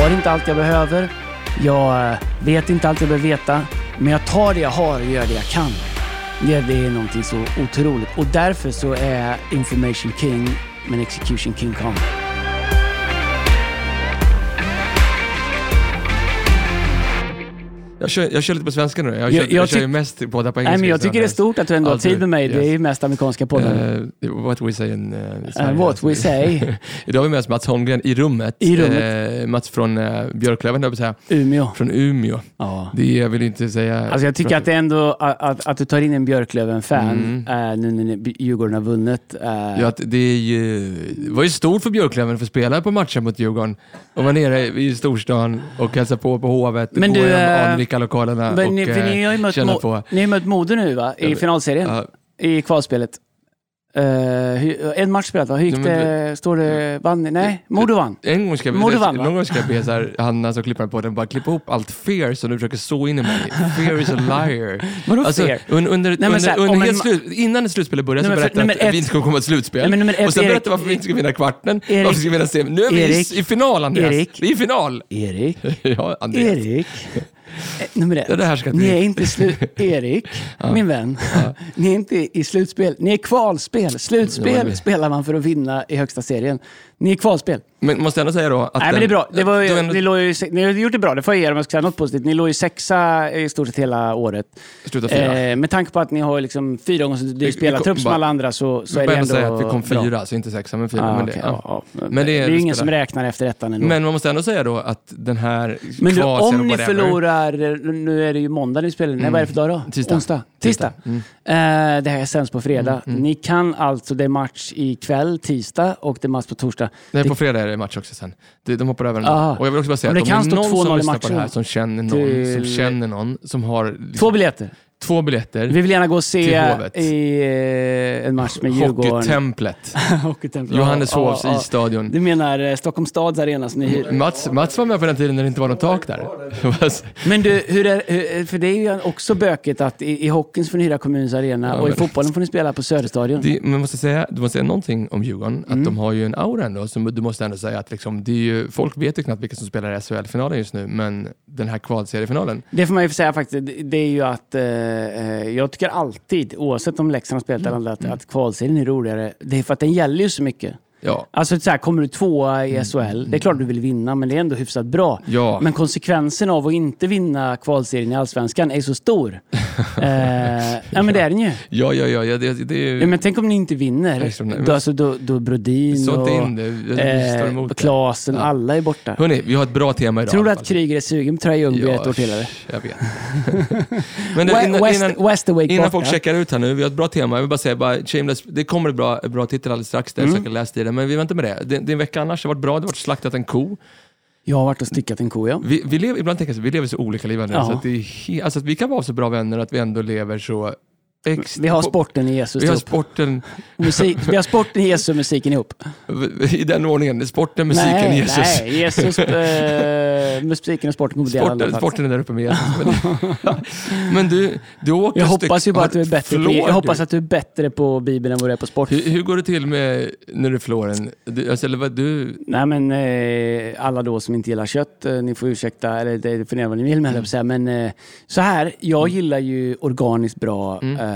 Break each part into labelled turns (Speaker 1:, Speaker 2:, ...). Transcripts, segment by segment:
Speaker 1: har inte allt jag behöver. Jag eh, vet inte allt jag behöver veta. Men jag tar det jag har och gör det jag kan. Det, det är någonting så otroligt. Och därför så är information king, men execution king Kong.
Speaker 2: Jag kör, jag kör lite på svenska nu. Jag, kör,
Speaker 1: Jag-
Speaker 2: jag, kör ju mest poddar på engelska.
Speaker 1: Nej, men jag tycker det är stort att du ändå har tid med mig. Det är
Speaker 2: yes.
Speaker 1: ju mest amerikanska poddar.
Speaker 2: Eh, what we say in uh,
Speaker 1: Uh, what we say.
Speaker 2: Idag har vi med oss Mats Holmgren i rummet.
Speaker 1: I rummet.
Speaker 2: Eh, Mats från uh, Björklöven, jag säga.
Speaker 1: Umeå.
Speaker 2: Från Umeå.
Speaker 1: Ja.
Speaker 2: Det vill inte säga...
Speaker 1: Alltså jag tycker att det är ändå att, att, att du tar in en Björklöven-fan
Speaker 2: Mm.
Speaker 1: nu när Djurgården har vunnit.
Speaker 2: Ja, det, är ju, det var ju stort för Björklöven att få spela på matchen mot Djurgården. Och var nere i storstan och hälsade på på Hovet,
Speaker 1: Men du,
Speaker 2: i de
Speaker 1: eh,
Speaker 2: anrika lokalerna
Speaker 1: men
Speaker 2: och
Speaker 1: ni, för ni har ju
Speaker 2: eh,
Speaker 1: mött,
Speaker 2: känna
Speaker 1: Mo,
Speaker 2: på...
Speaker 1: ni har mött Modo nu va? I finalserien?
Speaker 2: Ja,
Speaker 1: I kvalspelet. Eh, hur, en match spelat va? Hur gick
Speaker 2: men
Speaker 1: det? Står det... Vann ni? Nej, Modo vann.
Speaker 2: en gång ska
Speaker 1: Modo vann, va?
Speaker 2: någon gång ska jag be så här, Hanna som klipper på den bara klippa ihop allt fear som du försöker så in i mig. Fear is a liar.
Speaker 1: Vadå
Speaker 2: Alltså, un, under,
Speaker 1: men
Speaker 2: under,
Speaker 1: här,
Speaker 2: under slut, innan ett slutspel börjar så
Speaker 1: Nej,
Speaker 2: berättar
Speaker 1: nummer
Speaker 2: att vi inte kommer komma till slutspel.
Speaker 1: Nej, ett,
Speaker 2: och sen berättar varför vi inte ska vinna kvarten,
Speaker 1: Erik-
Speaker 2: varför vi ska vinna semin. Nu är vi
Speaker 1: Erik-
Speaker 2: i, i final Andreas.
Speaker 1: Erik-
Speaker 2: Vi är i final.
Speaker 1: Erik.
Speaker 2: Ja, Andreas.
Speaker 1: Erik. Eh, Nummer ett.
Speaker 2: Ja, det här ska
Speaker 1: ni är inte slut... Erik, min vän. Ni är inte i slutspel. Ni är kvalspel. Slutspel
Speaker 2: Ja,
Speaker 1: spelar man för att vinna i högsta serien. Ni är kvalspel.
Speaker 2: Men måste jag ändå säga då att...
Speaker 1: Nej, men det är bra. Det var, ju,
Speaker 2: ändå
Speaker 1: ni, låg ju, ni har gjort det bra, det får jag ge er om jag ska säga något positivt. Ni låg ju sexa i stort sett hela året.
Speaker 2: slutat fyra.
Speaker 1: Eh, med tanke på att ni har liksom fyra gånger så dyr spelartrupp som alla andra så, så är det ändå
Speaker 2: säga att vi kom
Speaker 1: bra.
Speaker 2: fyra, så inte sexa, men fyra.
Speaker 1: Ah,
Speaker 2: men det,
Speaker 1: ja.
Speaker 2: ja.
Speaker 1: Ja.
Speaker 2: Men det
Speaker 1: det
Speaker 2: är-
Speaker 1: är ju ingen som räknar efter ettan ändå.
Speaker 2: Men man måste ändå säga då att den här
Speaker 1: Men du, om ni förlorar, nu är det ju måndag ni spelar, nej vad är det för dag då?
Speaker 2: Tisdag.
Speaker 1: Onsdag? Tisdag.
Speaker 2: Mm.
Speaker 1: Eh, det här sänds på fredag. Ni kan alltså, det är match ikväll, tisdag, och det är match på torsdag.
Speaker 2: Nej, på fredag är det match också sen. Det, de hoppar över den.
Speaker 1: Aha.
Speaker 2: Och jag vill också bara säga att
Speaker 1: det
Speaker 2: om det är någon
Speaker 1: 2-0
Speaker 2: som lyssnar på det här som känner någon,
Speaker 1: Till-
Speaker 2: som känner någon, som har liksom
Speaker 1: Två biljetter.
Speaker 2: Två biljetter,
Speaker 1: Vi vill gärna gå och se i eh, en match med Djurgården.
Speaker 2: Hockeytemplet,
Speaker 1: Hockeytempel.
Speaker 2: Johanneshovs
Speaker 1: Ja, ja, ja.
Speaker 2: isstadion.
Speaker 1: Du menar eh, Stockholms stads arena som ni hyr?
Speaker 2: Mats, Mats var med på den tiden när det inte var något tak där.
Speaker 1: Men du, hur är, för det är ju också bökigt att i, i hockeyn så får ni hyra kommunens arena
Speaker 2: Ja,
Speaker 1: och i fotbollen får ni spela på Söderstadion.
Speaker 2: Det, men måste säga, du måste säga någonting om Djurgården,
Speaker 1: Mm.
Speaker 2: att de har ju en aura ändå. Som du måste ändå säga att liksom, det är ju, folk vet ju knappt vilka som spelar i SHL-finalen just nu, men den här kvalseriefinalen,
Speaker 1: Det får man ju säga faktiskt, det- är ju att eh, jag tycker alltid, oavsett om Leksand har spelat eller andra, att, att kvalserien är roligare. Det är för att den gäller ju så mycket.
Speaker 2: Ja.
Speaker 1: Alltså så här, kommer du tvåa i SHL, det är klart du vill vinna, men det är ändå hyfsat bra.
Speaker 2: Ja.
Speaker 1: Men konsekvensen av att inte vinna kvalserien i Allsvenskan är så stor. eh, ja men det är den ju.
Speaker 2: Ja, ja, ja, ja det, det är ju...
Speaker 1: men tänk om ni inte vinner.
Speaker 2: Extra- nej, men-
Speaker 1: Då, alltså, då, då Brodin
Speaker 2: Så
Speaker 1: och
Speaker 2: in det. Jag
Speaker 1: eh,
Speaker 2: det.
Speaker 1: Klasen,
Speaker 2: Ja.
Speaker 1: alla är borta.
Speaker 2: Hörni, vi har ett bra tema idag.
Speaker 1: Tror du att
Speaker 2: fall.
Speaker 1: Kryger är sugen på Trae Ljungby ett år till eller?
Speaker 2: Jag vet. Men du, innan,
Speaker 1: West,
Speaker 2: innan,
Speaker 1: Westerwake
Speaker 2: innan folk checkar ut här nu, vi har ett bra tema. Jag vill bara säga, bara, Shameless, det kommer ett bra, bra titel alldeles strax, där jag
Speaker 1: Mm.
Speaker 2: försöker läsa i det. Men vi väntar med det. det. Din vecka annars har varit bra, det har varit slaktat en ko.
Speaker 1: Jag har varit och styckat en ko ja.
Speaker 2: Vi, vi lever, ibland tänker jag så, vi lever så olika liv Andreas,
Speaker 1: Ja.
Speaker 2: så att det är he, alltså att vi kan vara så bra vänner att vi ändå lever så...
Speaker 1: Vi har sporten i Jesus
Speaker 2: Vi har sporten,
Speaker 1: Musik, vi har sporten i Jesus och musiken ihop.
Speaker 2: i den ordningen. Sporten, musiken,
Speaker 1: nej,
Speaker 2: Jesus.
Speaker 1: Nej, Jesus, eh, musiken och sporten kommer
Speaker 2: Sporten, sporten är där uppe med Jesus. Men, men du, du åker
Speaker 1: Jag hoppas ju bara att du är bättre på, jag hoppas att du är bättre på Bibeln än vad du är på sport.
Speaker 2: Hur, hur går det till med när du flår en? Du, alltså, vad, du,
Speaker 1: Nej men eh, alla då som inte gillar kött, eh, ni får ursäkta, eller det får ni göra vad ni vill med mm. men eh, så här, jag gillar ju organiskt bra eh,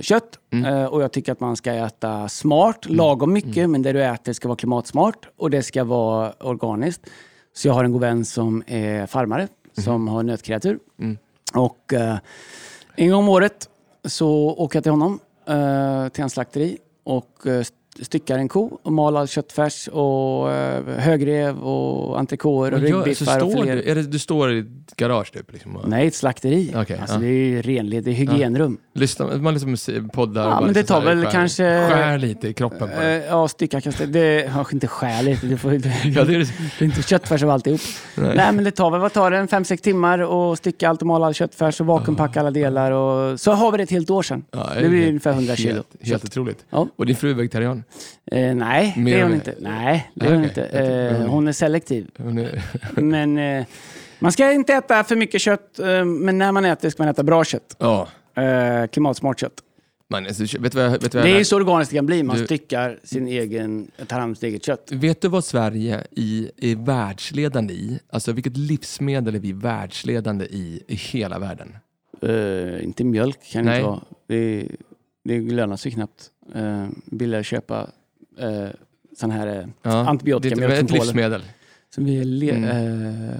Speaker 1: kött eh, och jag tycker att man ska äta smart, lagom mycket, men det du äter ska vara klimatsmart och det ska vara organiskt. Så jag har en god vän som är farmare, som har nötkreatur. Och eh, en gång om året så åker jag till honom, eh, till hans slakteri och eh, styckar en ko och mal all köttfärs och eh, högrev och entrecôter och ryggbiffar
Speaker 2: står
Speaker 1: filéer.
Speaker 2: du, är det, du står i ett garage typ? Liksom,
Speaker 1: Nej, ett slakteri.
Speaker 2: Okej,
Speaker 1: alltså,
Speaker 2: ja.
Speaker 1: Det är ju renligt, det är hygienrum.
Speaker 2: lyssnar, man liksom poddar
Speaker 1: Ja,
Speaker 2: och
Speaker 1: men det
Speaker 2: liksom
Speaker 1: tar väl
Speaker 2: skär,
Speaker 1: kanske-
Speaker 2: Skär lite i kroppen på
Speaker 1: Eh,
Speaker 2: det.
Speaker 1: ja, stycka kanske. Det har inte skäligt. Det, får, det,
Speaker 2: Ja, det är,
Speaker 1: det är inte köttfärs av alltihop.
Speaker 2: Nej.
Speaker 1: Nej. men det tar väl, vad tar det, en fem sex timmar och stycka allt och mala all köttfärs och vakuumpacka alla delar. Och, så har vi det ett helt år sedan.
Speaker 2: ja,
Speaker 1: det blir
Speaker 2: helt-
Speaker 1: ungefär 100 kilo.
Speaker 2: Helt, helt otroligt.
Speaker 1: Ja.
Speaker 2: Och din fru är vegetarian?
Speaker 1: Eh, nej,
Speaker 2: Mer
Speaker 1: det är hon inte. Nej, det är hon
Speaker 2: okej.
Speaker 1: inte. Eh, hon är selektiv.
Speaker 2: Hon är,
Speaker 1: Men eh, man ska inte äta för mycket kött, eh, men när man äter ska man äta bra kött.
Speaker 2: ja.
Speaker 1: Eh, klimatsmart kött.
Speaker 2: Man, alltså, vet du vad, vet du vad
Speaker 1: Det är ju så organiskt det kan bli. Man
Speaker 2: Du-
Speaker 1: styckar sin egen, tar hand om sitt eget kött.
Speaker 2: Vet du vad Sverige i, är världsledande i? Alltså vilket livsmedel är vi världsledande i i hela världen?
Speaker 1: Eh, inte mjölk kan det inte vara. Det, lönar sig knappt. Uh, billigare köpa uh, sån här uh,
Speaker 2: Ja,
Speaker 1: antibiotika,
Speaker 2: det är ett, livsmedel.
Speaker 1: som vi... Le-
Speaker 2: Mm.
Speaker 1: eh,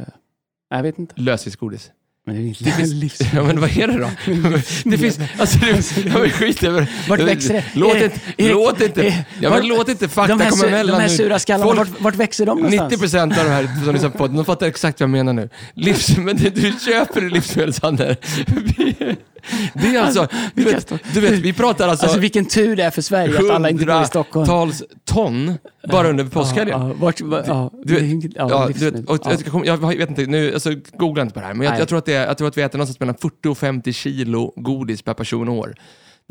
Speaker 1: jag vet inte.
Speaker 2: Lösviktsgodis.
Speaker 1: Men det är inte
Speaker 2: Det finns,
Speaker 1: livsmedel.
Speaker 2: ja, men vad är det då? det finns, alltså det, ja, men skit över
Speaker 1: Vart växer det?
Speaker 2: Låt
Speaker 1: Erik,
Speaker 2: inte,
Speaker 1: Erik,
Speaker 2: låt inte,
Speaker 1: Erik,
Speaker 2: ja,
Speaker 1: vart-
Speaker 2: men låt inte fakta
Speaker 1: här,
Speaker 2: komma emellan
Speaker 1: de här sura skallarna,
Speaker 2: Folk-
Speaker 1: vart, vart växer de någonstans?
Speaker 2: 90 procent av de här som lyssnar på de fattar exakt vad jag menar nu. Livs, men det, du köper i livsmedelshandel. Det är alltså, du vet, du vet vi pratar alltså,
Speaker 1: Alltså vilken tur det är för Sverige att alla inte bor i Stockholm.
Speaker 2: hundratals ton bara under påskhelgen. Jag, vet inte, nu, alltså, googla inte på det här, men jag, jag, tror att det jag tror att vi äter någonstans mellan 40 och 50 kilo godis per person och år.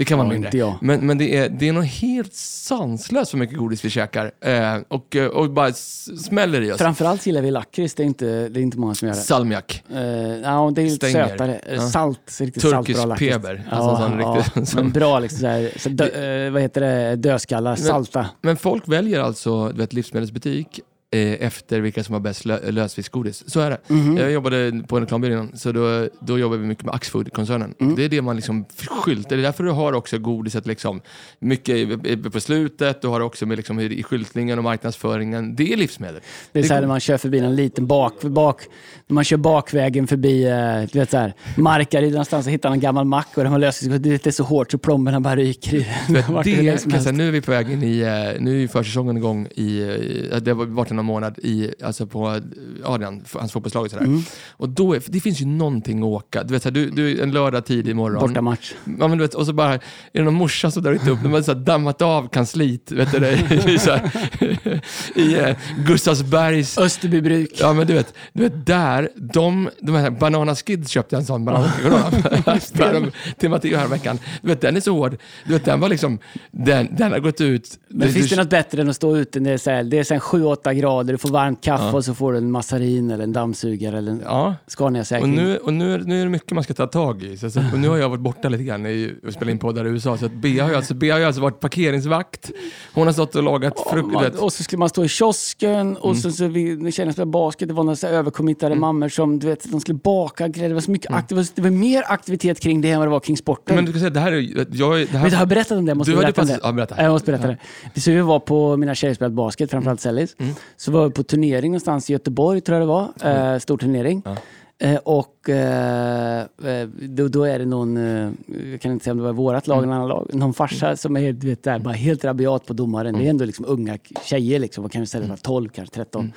Speaker 2: Det kan vara
Speaker 1: Ja,
Speaker 2: mindre.
Speaker 1: inte jag.
Speaker 2: Men, men det, är, det är nog helt sanslöst för mycket godis vi käkar. Eh, och, eh, och bara smäller i oss.
Speaker 1: Framförallt gillar vi lakrits, det är inte, det är inte många som gör det.
Speaker 2: Salmiak.
Speaker 1: Uh, ja, det är lite
Speaker 2: Stänger.
Speaker 1: sötare. Eh,
Speaker 2: Ja.
Speaker 1: Salt, riktigt
Speaker 2: Turkisk
Speaker 1: salt bra
Speaker 2: peber. Alltså sån riktigt-
Speaker 1: men
Speaker 2: som-
Speaker 1: bra liksom såhär, så dö, eh, vad heter det, dödskallar, salta.
Speaker 2: Men folk väljer alltså du vet, livsmedelsbutik eh, efter vilka som har bäst lö- lösviktsgodis. Så är det.
Speaker 1: Mhm.
Speaker 2: Jag jobbade på en reklambyrå innan, så då, då jobbade vi mycket med Axfood-koncernen.
Speaker 1: Mm.
Speaker 2: Det är det man liksom skyltar. Det är därför du har också godiset liksom, mycket på slutet. Du har också med liksom, i skyltningen och marknadsföringen. Det är livsmedel.
Speaker 1: Det är
Speaker 2: Det
Speaker 1: såhär
Speaker 2: går-
Speaker 1: när man kör förbi en liten bak, bak när man kör bakvägen förbi, eh, du vet såhär, Markaryd någonstans och hittar en gammal mack och de har löst det det är så hårt så plomberna bara ryker i
Speaker 2: Du vet, det, säga,
Speaker 1: helst.
Speaker 2: nu är vi på väg in i, eh, nu är försäsongen igång i, det har varit någon månad i, alltså på Adrian, hans fotbollslag och sådär.
Speaker 1: Mm.
Speaker 2: Och då det finns ju någonting att åka. Du vet, så här, du, du, en lördag tidig morgon.
Speaker 1: Bortamatch.
Speaker 2: Ja, men du vet, och så bara, är det någon morsa som drar inte upp, de har så här dammat av kansliet, vet du det, i, så här, i eh, Gustavsbergs
Speaker 1: Österbybruk.
Speaker 2: Ja men du vet, du vet där, de, de här Banana Skids köpte jag en sån till Matteo här veckan. Du vet den är så hård. Du vet den var liksom, den, den har gått ut.
Speaker 1: Men
Speaker 2: du,
Speaker 1: finns det
Speaker 2: du,
Speaker 1: något bättre än att stå ute när det är, så här, det är så här 7-8 grader, du får varmt kaffe
Speaker 2: Ja.
Speaker 1: och så får du en massarin eller en dammsugare eller en
Speaker 2: Ja, och
Speaker 1: Scania-säkring.
Speaker 2: nu, och nu, är- nu är det mycket man ska ta tag i. Så, så, och nu har jag varit borta lite grann i, och spelat in poddar i USA. Så att Bea har ju alltså, Bea har alltså varit parkeringsvakt. Hon har stått och lagat
Speaker 1: Man,
Speaker 2: vet.
Speaker 1: och så skulle man stå i kiosken och
Speaker 2: Mm.
Speaker 1: så, så vi, när tjejerna spelade basket, det var några överkommittade mammor som du vet, de skulle baka grejer. Det var så mycket akt- det, var, det var mer aktivitet kring det än vad det var kring sporten.
Speaker 2: Mm. Men du kan säga, det här är jag, det här,
Speaker 1: Vet du, har jag berättat om det? Jag måste
Speaker 2: Du
Speaker 1: berätta om det.
Speaker 2: ja, berätta.
Speaker 1: Ja, Jag måste berätta det. Så vi var på, mina tjejer spelade basket, framförallt Sellis.
Speaker 2: Mm.
Speaker 1: Så var vi på turnering någonstans i Göteborg, tror jag det var. Eh, stor turnering.
Speaker 2: Ja.
Speaker 1: Eh, och eh, eh, då, då är det någon, eh, jag kan inte säga om det var vårat lag eller annan lag, någon farsa som är du vet, där, bara helt rabiat på domaren. Det är ändå liksom unga tjejer, liksom, vad kan vi säga, 12, kanske 13.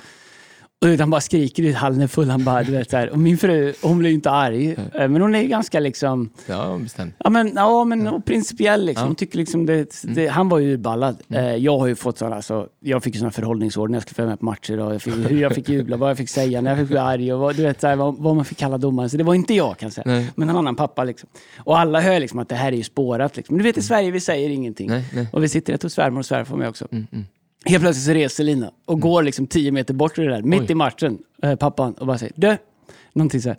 Speaker 1: Och han bara skriker ut, hallen full. Han bara, du vet, så här. Och min fru, hon blir ju inte arg, eh, men hon är ganska liksom,
Speaker 2: Ja, bestämt.
Speaker 1: Ja men, ja, men och principiell liksom.
Speaker 2: Ja.
Speaker 1: Hon tycker liksom det, det, han var ju urballad. Eh, jag har ju fått sådana, alltså, jag fick sådana förhållningsord när jag skulle följa med på matcher. Och jag fick, hur jag fick jubla, vad jag fick säga, när jag fick bli arg och vad, du vet, så här, vad, vad man fick kalla domaren. Så det var inte jag kan jag säga.
Speaker 2: Nej.
Speaker 1: Men en annan pappa liksom. Och alla hör liksom att det här är ju spårat. Liksom. Men du vet i Sverige, vi säger ingenting.
Speaker 2: Nej, nej.
Speaker 1: Och vi sitter rätt hos svärmor och svärfar med också.
Speaker 2: Mm, mm.
Speaker 1: Helt plötsligt så reser Lina och går liksom tio meter bort ur det där, mitt
Speaker 2: Oj.
Speaker 1: i matchen, eh, pappan, och bara säger du, någonting så här.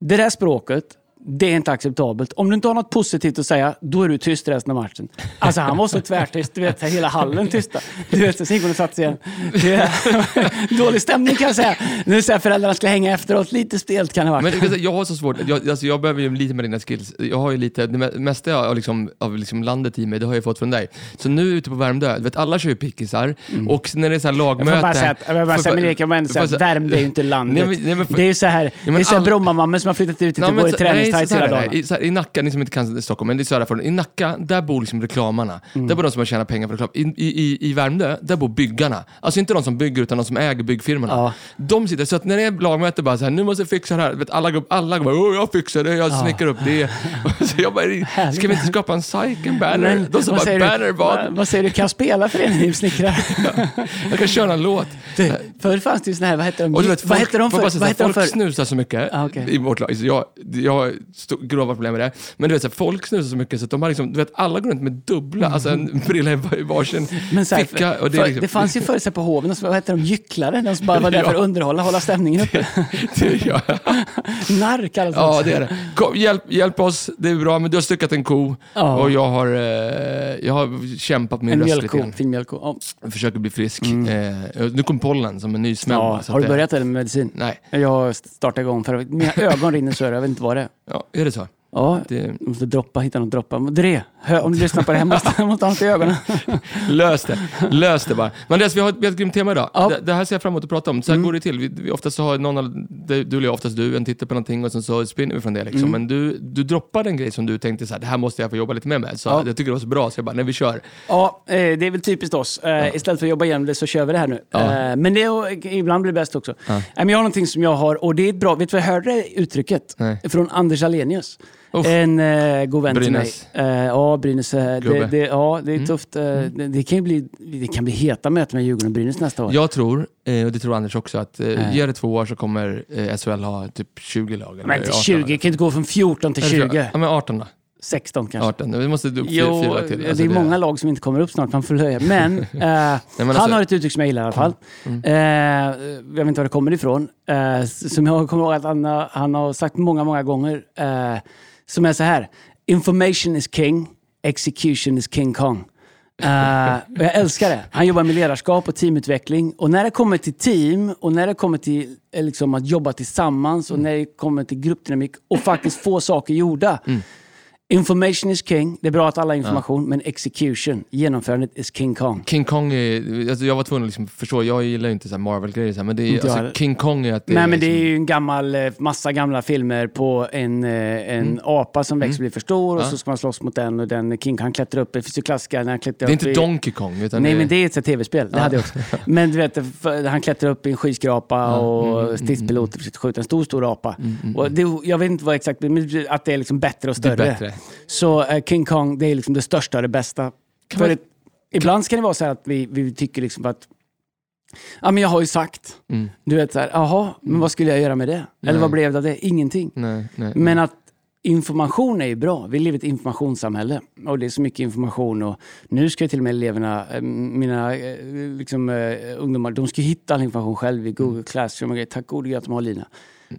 Speaker 1: Det där språket, det är inte acceptabelt. Om du inte har något positivt att säga, då är du tyst resten av matchen. Alltså han var så tvärtyst, du vet, hela hallen tysta. Du vet, så gick hon och satte sig igen. Är dålig stämning kan jag säga. Nu säger föräldrarna skulle hänga efteråt, lite stelt kan det ha
Speaker 2: Men jag, jag har så svårt, jag, alltså jag behöver ju lite med dina skills. Jag har ju lite, det me- mesta av, liksom, av liksom landet i mig, det har jag fått från dig. Så nu ute på Värmdö, du vet alla kör ju pickisar och när det är så här lagmöte...
Speaker 1: Mm. Jag får bara säga jag vill bara säga, men Erik, jag säga Värmdö är ju inte landet.
Speaker 2: Nej, men- nej, men för-
Speaker 1: det är ju så här,
Speaker 2: men
Speaker 1: det är så här
Speaker 2: all-
Speaker 1: Brommamammor som har flyttat ut och går i
Speaker 2: så- här
Speaker 1: hela dagen.
Speaker 2: I, här, I Nacka, ni som inte kan Stockholm, men det är förorten. I Nacka, där bor liksom reklamarna. Där bor de som har tjänat pengar på reklam. I, i, i- Värmdö, där bor byggarna. Alltså inte de som bygger, utan de som äger byggfirmorna.
Speaker 1: Ja.
Speaker 2: De sitter, så att när det är lagmöte, bara så här, nu måste jag fixa det här. Vet, alla går, alla går bara, "Åh, jag fixar det, jag snickrar upp det. så jag bara, ska vi inte skapa en Syken banner?
Speaker 1: Men,
Speaker 2: de som
Speaker 1: vad
Speaker 2: bara,
Speaker 1: säger
Speaker 2: banner
Speaker 1: du,
Speaker 2: vad?
Speaker 1: vad, vad säger du, kan jag spela för en hivsnickrare?
Speaker 2: Jag kan köra en låt.
Speaker 1: Du, Förr fanns det ju såna här, vad hette de?
Speaker 2: Och du vet,
Speaker 1: vad
Speaker 2: folk,
Speaker 1: hette de för? Vad hette de
Speaker 2: folk
Speaker 1: för?
Speaker 2: snusar så mycket
Speaker 1: Ah, okej.
Speaker 2: i vårt lag. Jag, jag, grova problem med det. Men du vet, så här, folk snusar så mycket så att de har liksom, du vet, alla går runt med dubbla, alltså en brilla i var- varsin
Speaker 1: Men så här,
Speaker 2: ficka. Och det,
Speaker 1: för,
Speaker 2: liksom,
Speaker 1: det fanns ju här på hoven, vad heter de, gycklare, de som bara var där för att
Speaker 2: Ja.
Speaker 1: underhålla, hålla stämningen uppe.
Speaker 2: det, ja,
Speaker 1: Narr kallas det
Speaker 2: ja, det är det. Kom, hjälp, hjälp oss, det är bra, men du har styckat en ko
Speaker 1: Ja.
Speaker 2: och jag har, eh, jag har kämpat med
Speaker 1: En
Speaker 2: min röst lite grann.
Speaker 1: fin mjölkko. Ja.
Speaker 2: Jag försöker bli frisk. Eh, nu kom pollen som en ny smäll.
Speaker 1: Ja, har du
Speaker 2: det-
Speaker 1: börjat med medicin?
Speaker 2: Nej,
Speaker 1: Jag startar igång för mina ögon rinner så jag vet inte vad det är
Speaker 2: ja, är det så?
Speaker 1: Ja,
Speaker 2: Det,
Speaker 1: måste droppa, hitta något droppa. Dre, om du lyssnar på det här måste måste ha något i ögonen.
Speaker 2: lös det, lös det bara. Men Andreas, vi har ett, vi har ett grymt tema idag.
Speaker 1: Ja. Mm.
Speaker 2: Det, det här ser jag fram emot att prata om. Så här går det till. Vi, vi oftast har någon du eller jag, oftast du, en tittar på någonting och sen så spinner vi från det. Liksom.
Speaker 1: Mm.
Speaker 2: Men du, du droppade en grej som du tänkte så här, det här måste jag få jobba lite mer med. Så
Speaker 1: Ja.
Speaker 2: jag tycker det var så bra, så jag bara, nej vi kör.
Speaker 1: Ja, eh, det är väl typiskt oss. Eh, Istället för att jobba igenom det så kör vi det här nu.
Speaker 2: Ja.
Speaker 1: Eh, Men det ibland blir det bäst också.
Speaker 2: Ja.
Speaker 1: Men jag har någonting som jag har, och det är bra. Vet du vad jag hörde uttrycket?
Speaker 2: Nej.
Speaker 1: Från Anders Alenius.
Speaker 2: Uff.
Speaker 1: En eh, god vän
Speaker 2: Brynäs.
Speaker 1: till mig. Eh, ja, Brynäs. eh, Det.
Speaker 2: Mm.
Speaker 1: det, ja, det är tufft. Eh, det, det, kan bli, det kan bli heta möten med Djurgården och Brynäs nästa år.
Speaker 2: Jag tror, eh, och det tror Anders också, att eh,
Speaker 1: Nej.
Speaker 2: ge det två år så kommer eh, SHL ha typ 20 lag. eller
Speaker 1: Men inte
Speaker 2: 18
Speaker 1: 20,
Speaker 2: lag.
Speaker 1: det kan inte gå från 14 till
Speaker 2: Eller
Speaker 1: 20.
Speaker 2: Ja, men 18 då.
Speaker 1: 16 kanske.
Speaker 2: 18. Vi måste upp
Speaker 1: Jo,
Speaker 2: fyra till.
Speaker 1: det
Speaker 2: Alltså,
Speaker 1: är många lag som inte kommer upp snart, man får löja. Men, eh,
Speaker 2: men
Speaker 1: han
Speaker 2: alltså-
Speaker 1: har ett uttryck som jag gillar i alla fall.
Speaker 2: Mm.
Speaker 1: Eh, jag vet inte var det kommer ifrån. Eh, som jag kommer ihåg att han, har- han har sagt många, många gånger. Eh, som är så här. Information is king, execution is king Kong. Uh, jag älskar det. Han jobbar med ledarskap och teamutveckling. Och när det kommer till team och när det kommer till eh, liksom, att jobba tillsammans och när det kommer till gruppdynamik och faktiskt få saker gjorda. Mm. Information is king. Det är bra att alla har information, men execution, genomförandet is king Kong.
Speaker 2: King Kong är, alltså jag var tvungen att liksom förstå, jag gillar ju inte Marvel-grejer, men det är, alltså,
Speaker 1: heller.
Speaker 2: King Kong är att det
Speaker 1: Nej,
Speaker 2: är
Speaker 1: men det är
Speaker 2: liksom-
Speaker 1: ju en gammal, eh, massa gamla filmer på en, eh, en apa som växer och blir för stor och
Speaker 2: Mm. Ja.
Speaker 1: så ska man slåss mot den och den King kan klättra upp. Det finns ju klassiska när han klättrar
Speaker 2: Det är
Speaker 1: upp
Speaker 2: inte
Speaker 1: i...
Speaker 2: Donkey Kong, utan
Speaker 1: Nej,
Speaker 2: det,
Speaker 1: men det är ett tv-spel. Det hade jag också. Men du vet, han klättrar upp i en skyskrapa och stridspiloter försöker skjuta en stor, stor apa. Och det, jag vet inte vad exakt, men att det är liksom bättre och
Speaker 2: det är
Speaker 1: större. Så eh, King Kong, det är liksom det största och det bästa. För
Speaker 2: man-
Speaker 1: ett, ibland ska det vara så här att vi, vi tycker liksom att Ja, men jag har ju sagt.
Speaker 2: Mm.
Speaker 1: Du vet jaha, men vad skulle jag göra med det? Eller
Speaker 2: Nej.
Speaker 1: vad blev det av det? Ingenting.
Speaker 2: Nej, nej.
Speaker 1: Men att information är ju bra. Vi lever i ett informationssamhälle och det är så mycket information och nu ska till och med eleverna, eh, mina eh, liksom, eh, ungdomar, de ska hitta all information själv i Google Classroom och grejer. Tack gode gud att de har Lina.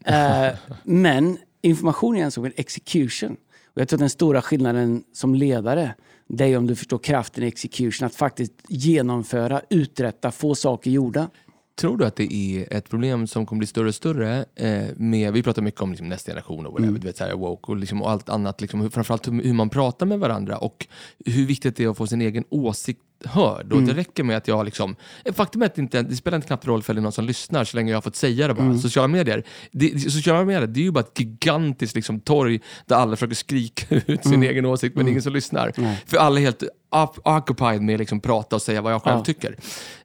Speaker 1: Eh, men information är en sak, execution. Och jag tror att den stora skillnaden som ledare, det är om du förstår kraften i execution, att faktiskt genomföra, uträtta, få saker gjorda.
Speaker 2: Tror du att det är ett problem som kommer bli större och större? Eh, med, vi pratar mycket om liksom, nästa generation och, whatever,
Speaker 1: Mm.
Speaker 2: du vet, så här, woke och, liksom, och allt annat. Liksom, framförallt hur man pratar med varandra och hur viktigt det är att få sin egen åsikt hörd. Och
Speaker 1: Mm.
Speaker 2: Det räcker med att jag... Liksom, faktum är att det, inte, det spelar inte knappt roll för någon som lyssnar så länge jag har fått säga det bara.
Speaker 1: Mm.
Speaker 2: Sociala medier, det, sociala medier det är ju bara ett gigantiskt liksom, torg där alla försöker skrika ut sin egen åsikt men ingen som lyssnar.
Speaker 1: Mm.
Speaker 2: För alla är helt up, occupied med att liksom prata och säga vad jag själv
Speaker 1: Ja.
Speaker 2: tycker.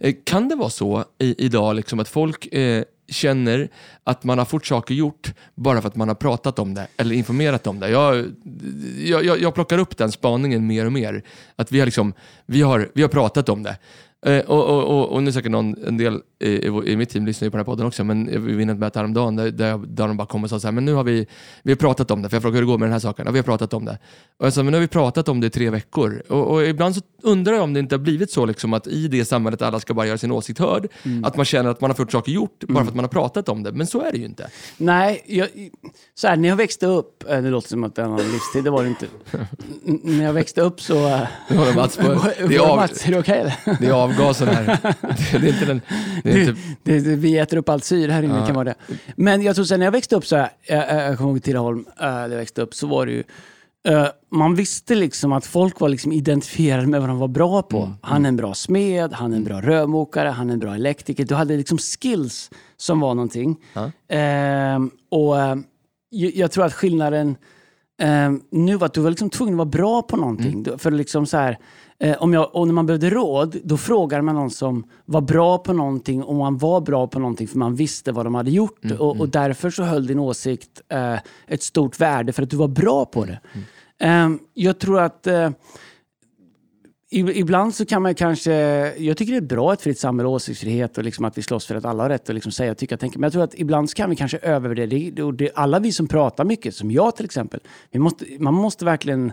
Speaker 2: Eh, Kan det vara så i, idag liksom att folk eh, känner att man har fått saker gjort bara för att man har pratat om det eller informerat om det? Jag, jag, jag, plockar upp den spaningen mer och mer. Att vi har, liksom, vi har, vi har pratat om det. Eh, och, och, och, och nu säkert någon, en del i, i, mitt team lyssnar ju på den här podden också, men vi var inne ett möte häromdagen där, där, jag- där de bara kom och sa så här, men nu har vi, vi har pratat om det, för jag frågade hur det går med den här saken. Ja, vi har pratat om det. Och jag sa, men nu har vi pratat om det i tre veckor. Och, och ibland så undrar jag om det inte har blivit så liksom, att i det samhället alla ska bara göra sin åsikt hörd, att man känner att man har fått saker gjort bara för att man har pratat om det. Men så är det ju inte.
Speaker 1: Nej, jag, så här, när jag växte upp, eh, det låter som att det är en annan livstid, det var det inte. N- när jag växte upp så...
Speaker 2: Nu håller Mats på, det, är
Speaker 1: Var
Speaker 2: av,
Speaker 1: det
Speaker 2: det är avgasen här. Det, det är inte den... Det inte,
Speaker 1: Det, det, vi äter upp allt syre här inne,
Speaker 2: Ja.
Speaker 1: kan vara det. Men jag tror sen när jag växte upp så här, jag, jag, jag kommer ihåg Tidaholm, där jag växte upp, så var det ju, eh, man visste liksom att folk var liksom identifierade med vad de var bra på.
Speaker 2: Mm,
Speaker 1: Han är en bra smed, han är en bra rörmokare, han är en bra elektriker. Du hade liksom skills som var någonting.
Speaker 2: Ja.
Speaker 1: Ehm, och eh, jag, tror att skillnaden ehm, nu var att du var liksom tvungen att vara bra på någonting.
Speaker 2: Mm.
Speaker 1: För liksom så här, eh, om jag, och när man behövde råd, då frågade man någon som var bra på någonting och man var bra på någonting för man visste vad de hade gjort.
Speaker 2: Mm,
Speaker 1: och, och därför så höll din åsikt eh, ett stort värde för att du var bra på
Speaker 2: Mm,
Speaker 1: det. Ehm, jag tror att eh, ibland så kan man kanske... Jag tycker det är bra ett fritt samhälle och åsiktsfrihet och liksom att vi slåss för att alla har rätt att liksom säga, tycka, tänka. Men jag tror att ibland så kan vi kanske övervärdera det. och. Alla vi som pratar mycket, som jag till exempel, måste, man måste verkligen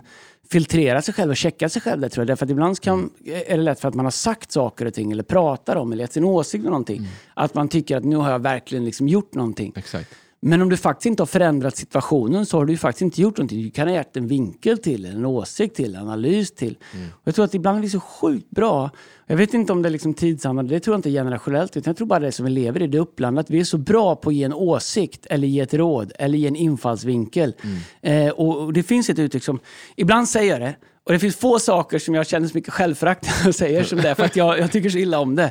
Speaker 1: filtrera sig själv och checka sig själv där, tror jag. Därför att ibland kan, är det lätt för att man har sagt saker och ting eller pratar om eller gett sin åsikt om någonting. Att man tycker att nu har jag verkligen liksom gjort någonting.
Speaker 2: Exakt.
Speaker 1: Men om du faktiskt inte har förändrat situationen så har du faktiskt inte gjort någonting. Du kan ha gett en vinkel till, en åsikt till, en analys till. Och jag tror att ibland är vi så sjukt bra. Jag vet inte om det är liksom tidsanvändande, det tror jag inte är generationellt. Utan jag tror bara det är som vi lever i, det upplandet. Vi är så bra på att ge en åsikt, eller ge ett råd, eller ge en infallsvinkel. Eh, och, det finns ett uttryck som, ibland säger jag det, och det finns få saker som jag känner så mycket självförakt när jag säger som det, för att jag, jag tycker så illa om det.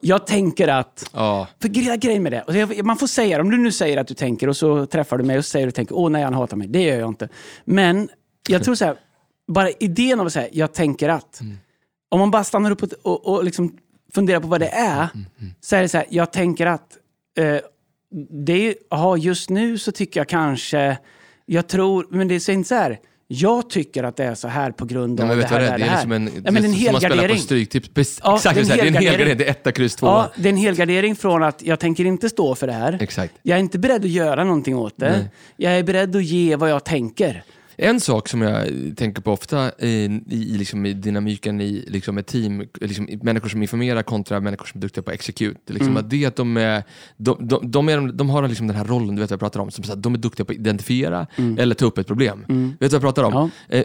Speaker 1: Jag tänker att...
Speaker 2: Ja.
Speaker 1: För gre- grejen med det, och man får säga. Om du nu säger att du tänker och så träffar du mig och säger du tänker, åh nej han hatar mig. Det gör jag inte. Men jag tror så här, bara idén av att säga, jag tänker att. Om man bara stannar upp och, och, och liksom funderar på vad det är, så är det så här, jag tänker att. Eh, det är, aha, just nu så tycker jag kanske, jag tror, men det är inte så här, jag tycker att det är så här på grund
Speaker 2: Ja,
Speaker 1: av
Speaker 2: men
Speaker 1: det
Speaker 2: vet du
Speaker 1: här,
Speaker 2: vad det är?
Speaker 1: det,
Speaker 2: Det är liksom en,
Speaker 1: ja, men en
Speaker 2: på
Speaker 1: helgardering.
Speaker 2: stryktips.
Speaker 1: Ja,
Speaker 2: Exakt,
Speaker 1: det är en
Speaker 2: det är en
Speaker 1: helgardering.
Speaker 2: Det är etta, kryss, två.
Speaker 1: Ja, det är en helgardering från att jag tänker inte stå för det här.
Speaker 2: Exakt.
Speaker 1: Jag är inte beredd att göra någonting åt det.
Speaker 2: Nej.
Speaker 1: Jag är beredd att ge vad jag tänker.
Speaker 2: En sak som jag tänker på ofta i, i, liksom, i dynamiken i liksom, ett team, liksom, människor som informerar kontra människor som är duktiga på execute. Liksom, att det att de, är, de, de, de, är, de har liksom den här rollen, du vet vad jag pratar om, som så att de är duktiga på att identifiera eller ta upp ett problem. Vet du vad jag pratar om?
Speaker 1: Ja.
Speaker 2: Eh,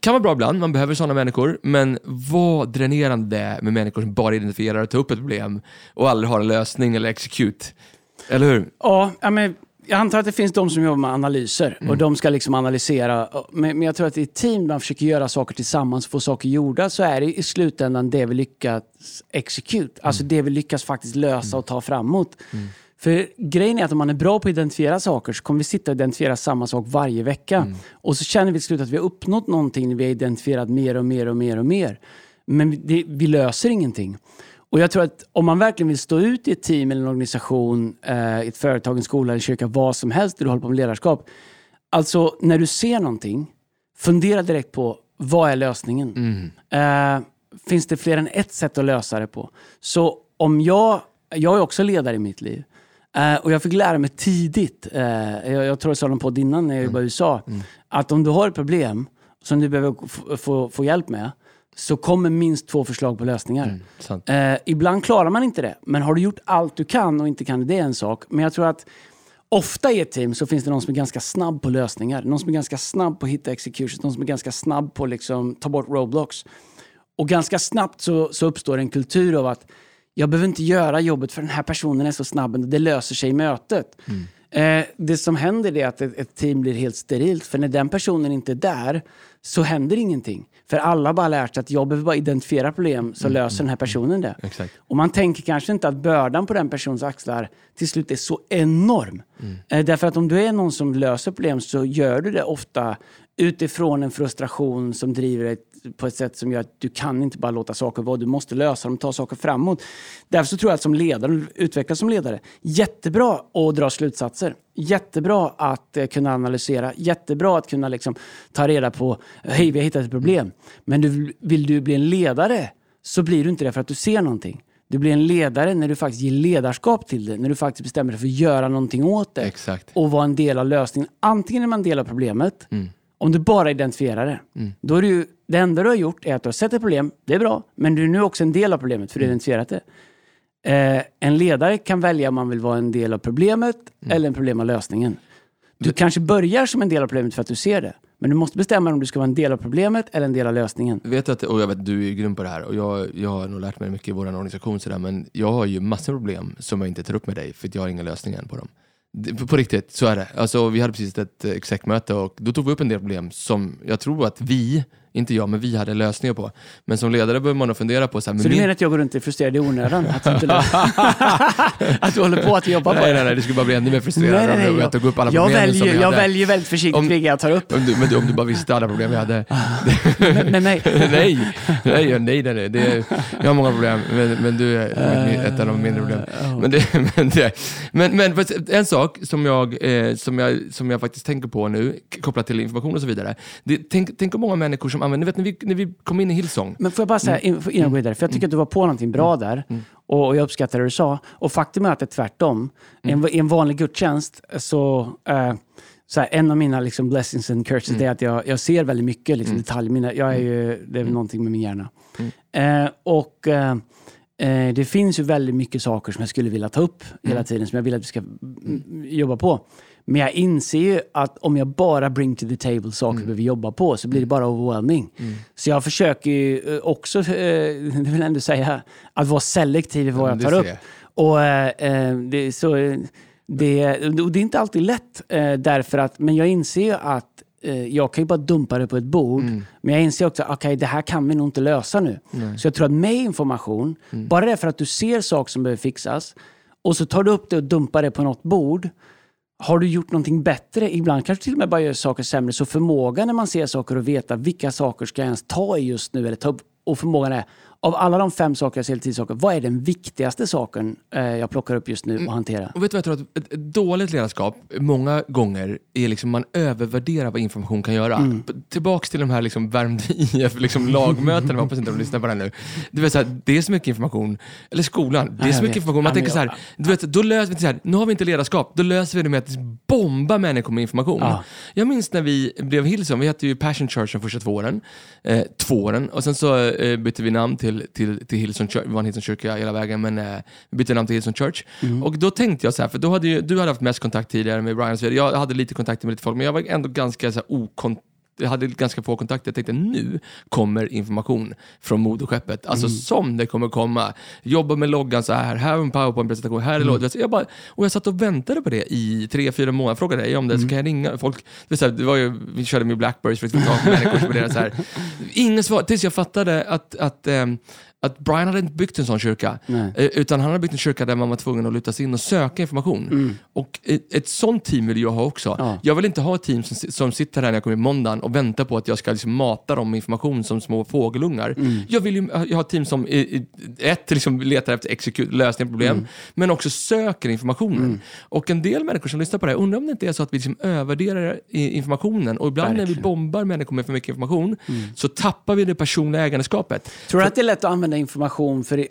Speaker 2: kan vara bra ibland, man behöver sådana människor, men vad dränerande med människor som bara identifierar och tar upp ett problem och aldrig har en lösning eller execute. Eller hur?
Speaker 1: Ja, ja, men jag antar att det finns de som jobbar med analyser
Speaker 2: Mm.
Speaker 1: och de ska liksom analysera. Men, men jag tror att i team man försöker göra saker tillsammans få saker gjorda så är det i slutändan det vi lyckas execute. Alltså
Speaker 2: Mm.
Speaker 1: det vi lyckas faktiskt lösa och ta framåt. För grejen är att om man är bra på att identifiera saker så kommer vi sitta och identifiera samma sak varje vecka.
Speaker 2: Mm.
Speaker 1: Och så känner vi till slut att vi har uppnått någonting när vi har identifierat mer och mer och mer och mer. Men det, vi löser ingenting. Och jag tror att om man verkligen vill stå ut i ett team eller en organisation, eh, ett företag, en skola, en kyrka, vad som helst där du håller på med ledarskap. Alltså när du ser någonting, fundera direkt på vad är lösningen? Eh, finns det fler än ett sätt att lösa det på? Så om jag, jag är också ledare i mitt liv. Eh, och jag fick lära mig tidigt, eh, jag, jag tror jag sa det på innan när jag jobbade i USA, att om du har ett problem som du behöver få, få, få hjälp med, så kommer minst två förslag på lösningar.
Speaker 2: Sant.
Speaker 1: Eh, ibland klarar man inte det, men har du gjort allt du kan och inte kan det är en sak. Men jag tror att ofta i ett team så finns det någon som är ganska snabb på lösningar. Någon som är ganska snabb på att hitta executions, någon som är ganska snabb på att liksom ta bort roadblocks. Och ganska snabbt så, så uppstår en kultur av att jag behöver inte göra jobbet för den här personen är så snabb, det löser sig i mötet. Eh, det som händer är att ett, ett team blir helt sterilt, för när den personen inte är där så händer ingenting. För alla har bara lärt sig att jag behöver bara identifiera problem så löser den här personen det.
Speaker 2: Exakt.
Speaker 1: Och man tänker kanske inte att bördan på den personens axlar till slut är så enorm. Eh, därför att om du är någon som löser problem så gör du det ofta utifrån en frustration som driver dig på ett sätt som gör att du kan inte bara låta saker vara. Du måste lösa dem, ta saker framåt. Därför så tror jag att som ledare, utvecklas som ledare, jättebra att dra slutsatser. Jättebra att eh, kunna analysera. Jättebra att kunna liksom, ta reda på, hej vi har hittat ett problem. Men du, vill du bli en ledare så blir du inte det för att du ser någonting. Du blir en ledare när du faktiskt ger ledarskap till det. När du faktiskt bestämmer dig för att göra någonting åt det.
Speaker 2: Exakt.
Speaker 1: Och vara en del av lösningen. Antingen är man del av problemet, om du bara identifierar det. Då är det, ju, det enda du har gjort är att du har sett ett problem, det är bra. Men du är nu också en del av problemet för du har identifierat det. Eh, en ledare kan välja om man vill vara en del av problemet eller en problem av lösningen. Du kanske börjar som en del av problemet för att du ser det. Men du måste bestämma om du ska vara en del av problemet eller en del av lösningen.
Speaker 2: Vet att, och jag vet du är grym på det här och jag, jag har nog lärt mig mycket i vår organisation sådär, men jag har ju massor av problem som jag inte tar upp med dig för att jag har inga lösningar på dem. På, på riktigt, så är det. Alltså, vi hade precis ett exekmöte och då tog vi upp en del problem som jag tror att vi, inte jag, men vi hade lösningar på. Men som ledare behöver man nog fundera på så här, men
Speaker 1: Så du
Speaker 2: min-
Speaker 1: menar att jag går runt och är frustrerad i onödan? Att du, inte att du håller på att jobba på
Speaker 2: Nej,
Speaker 1: det?
Speaker 2: nej, nej, det skulle bara bli ännu mer frustrerande
Speaker 1: Nej, nej,
Speaker 2: om
Speaker 1: nej,
Speaker 2: jag tog upp alla
Speaker 1: jag,
Speaker 2: problemen
Speaker 1: väljer, jag
Speaker 2: hade.
Speaker 1: väljer väldigt försiktigt
Speaker 2: Om-
Speaker 1: vilka jag tar upp.
Speaker 2: Om du, men du, om du bara visste alla problem jag hade.
Speaker 1: Med mig.
Speaker 2: nej, nej, nej, nej, nej. Det är, jag har många problem, men, men du är ett av de mindre problem. Men, det, men, det, men, men en sak som jag, eh, som, jag, som jag faktiskt tänker på nu, kopplat till information och så vidare. Det, tänk, tänk om många människor som använder, vet när vi, när vi kom in i Hillsong.
Speaker 1: Men får jag bara säga in- innan jag går vidare, för jag tycker att du var på någonting bra där. Och och jag uppskattar det du sa. Och faktum är att det är tvärtom. I en, I en vanlig gudstjänst så... Eh, så här, en av mina liksom, blessings and curses är att jag, jag ser väldigt mycket liksom, detaljminne. Jag är ju, det är väl någonting med min hjärna. Eh, och eh, eh, det finns ju väldigt mycket saker som jag skulle vilja ta upp hela tiden, som jag vill att vi ska mm, jobba på. Men jag inser ju att om jag bara bring to the table saker vi behöver jobba på så blir det bara overwhelming. Så jag försöker ju eh, också, eh, det vill jag ändå säga, att vara selektiv i vad
Speaker 2: Ja,
Speaker 1: jag tar upp. Och, eh, eh, det, så, det, och det är inte alltid lätt, eh, därför att, men jag inser ju att jag kan ju bara dumpa det på ett bord.
Speaker 2: Mm.
Speaker 1: Men jag inser också att okay, det här kan vi nog inte lösa nu. Så jag tror att med information,
Speaker 2: Mm.
Speaker 1: bara det för att du ser saker som behöver fixas och så tar du upp det och dumpar det på något bord. Har du gjort någonting bättre? Ibland kanske till och med bara gör saker sämre. Så förmågan när man ser saker och veta vilka saker ska jag ens ta i just nu eller ta upp. Och förmågan är, av alla de fem saker jag ser, tio saker, vad är den viktigaste saken eh, jag plockar upp just nu och hanterar?
Speaker 2: Och vet du vad jag tror? Att ett, dåligt ledarskap många gånger är liksom man övervärderar vad information kan göra.
Speaker 1: Mm.
Speaker 2: Tillbaks till de här liksom Värmdö IF liksom lagmötena, jag hoppas inte de lyssnar på det här nu. Du vet, så här, det är så mycket information, eller skolan, det är så mycket information. Man tänker så här, du vet, då löser vi så här, nu har vi inte ledarskap, då löser vi det med att bomba människor med information.
Speaker 1: Ja.
Speaker 2: Jag minns när vi blev Hillsong, vi hette ju Passion Church de första två åren, eh, två åren, och sen så eh, bytte vi namn till, till, till Hillsong Church, vi var en Hillsong kyrka hela vägen, men eh, vi bytte namn till Hillsong Church. Och då tänkte jag så här, för då hade ju, du hade haft mest kontakt tidigare med Brian, så jag hade lite kontakt med lite folk, men jag var ändå ganska så här, okont jag hade ganska få kontakter. Jag tänkte nu kommer information från moderskeppet. Alltså som det kommer komma. Jobba med loggan så här, här är en powerpoint-presentation, här är mm. lådan. Jag bara, och jag satt och väntade på det i tre, fyra månader. Frågade dig om det, så kan jag ringa folk. Det, här, det var ju, vi körde med Blackberries för att få tag på människor som värderar så här. Ingen svar, tills jag fattade att, att ehm, att Brian hade inte byggt en sån kyrka.
Speaker 1: Nej.
Speaker 2: Eh, Utan han hade byggt en kyrka där man var tvungen att luta sig in och söka information. Och ett, ett sånt team vill jag ha också.
Speaker 1: Ja.
Speaker 2: Jag vill inte ha ett team som, som sitter här när jag kommer i måndagen och väntar på att jag ska liksom mata dem med information som små fågelungar. Jag vill ju jag har ett team som i- i- ett, liksom letar efter execute, lösning på problem, men också söker informationen. Och en del människor som lyssnar på det här, undrar om det inte är så att vi liksom övervärderar informationen. Och ibland när vi
Speaker 1: Verkligen.
Speaker 2: bombar människor med för mycket information, så tappar vi det personliga ägandeskapet.
Speaker 1: Tror du att det är lätt att använda information för... det-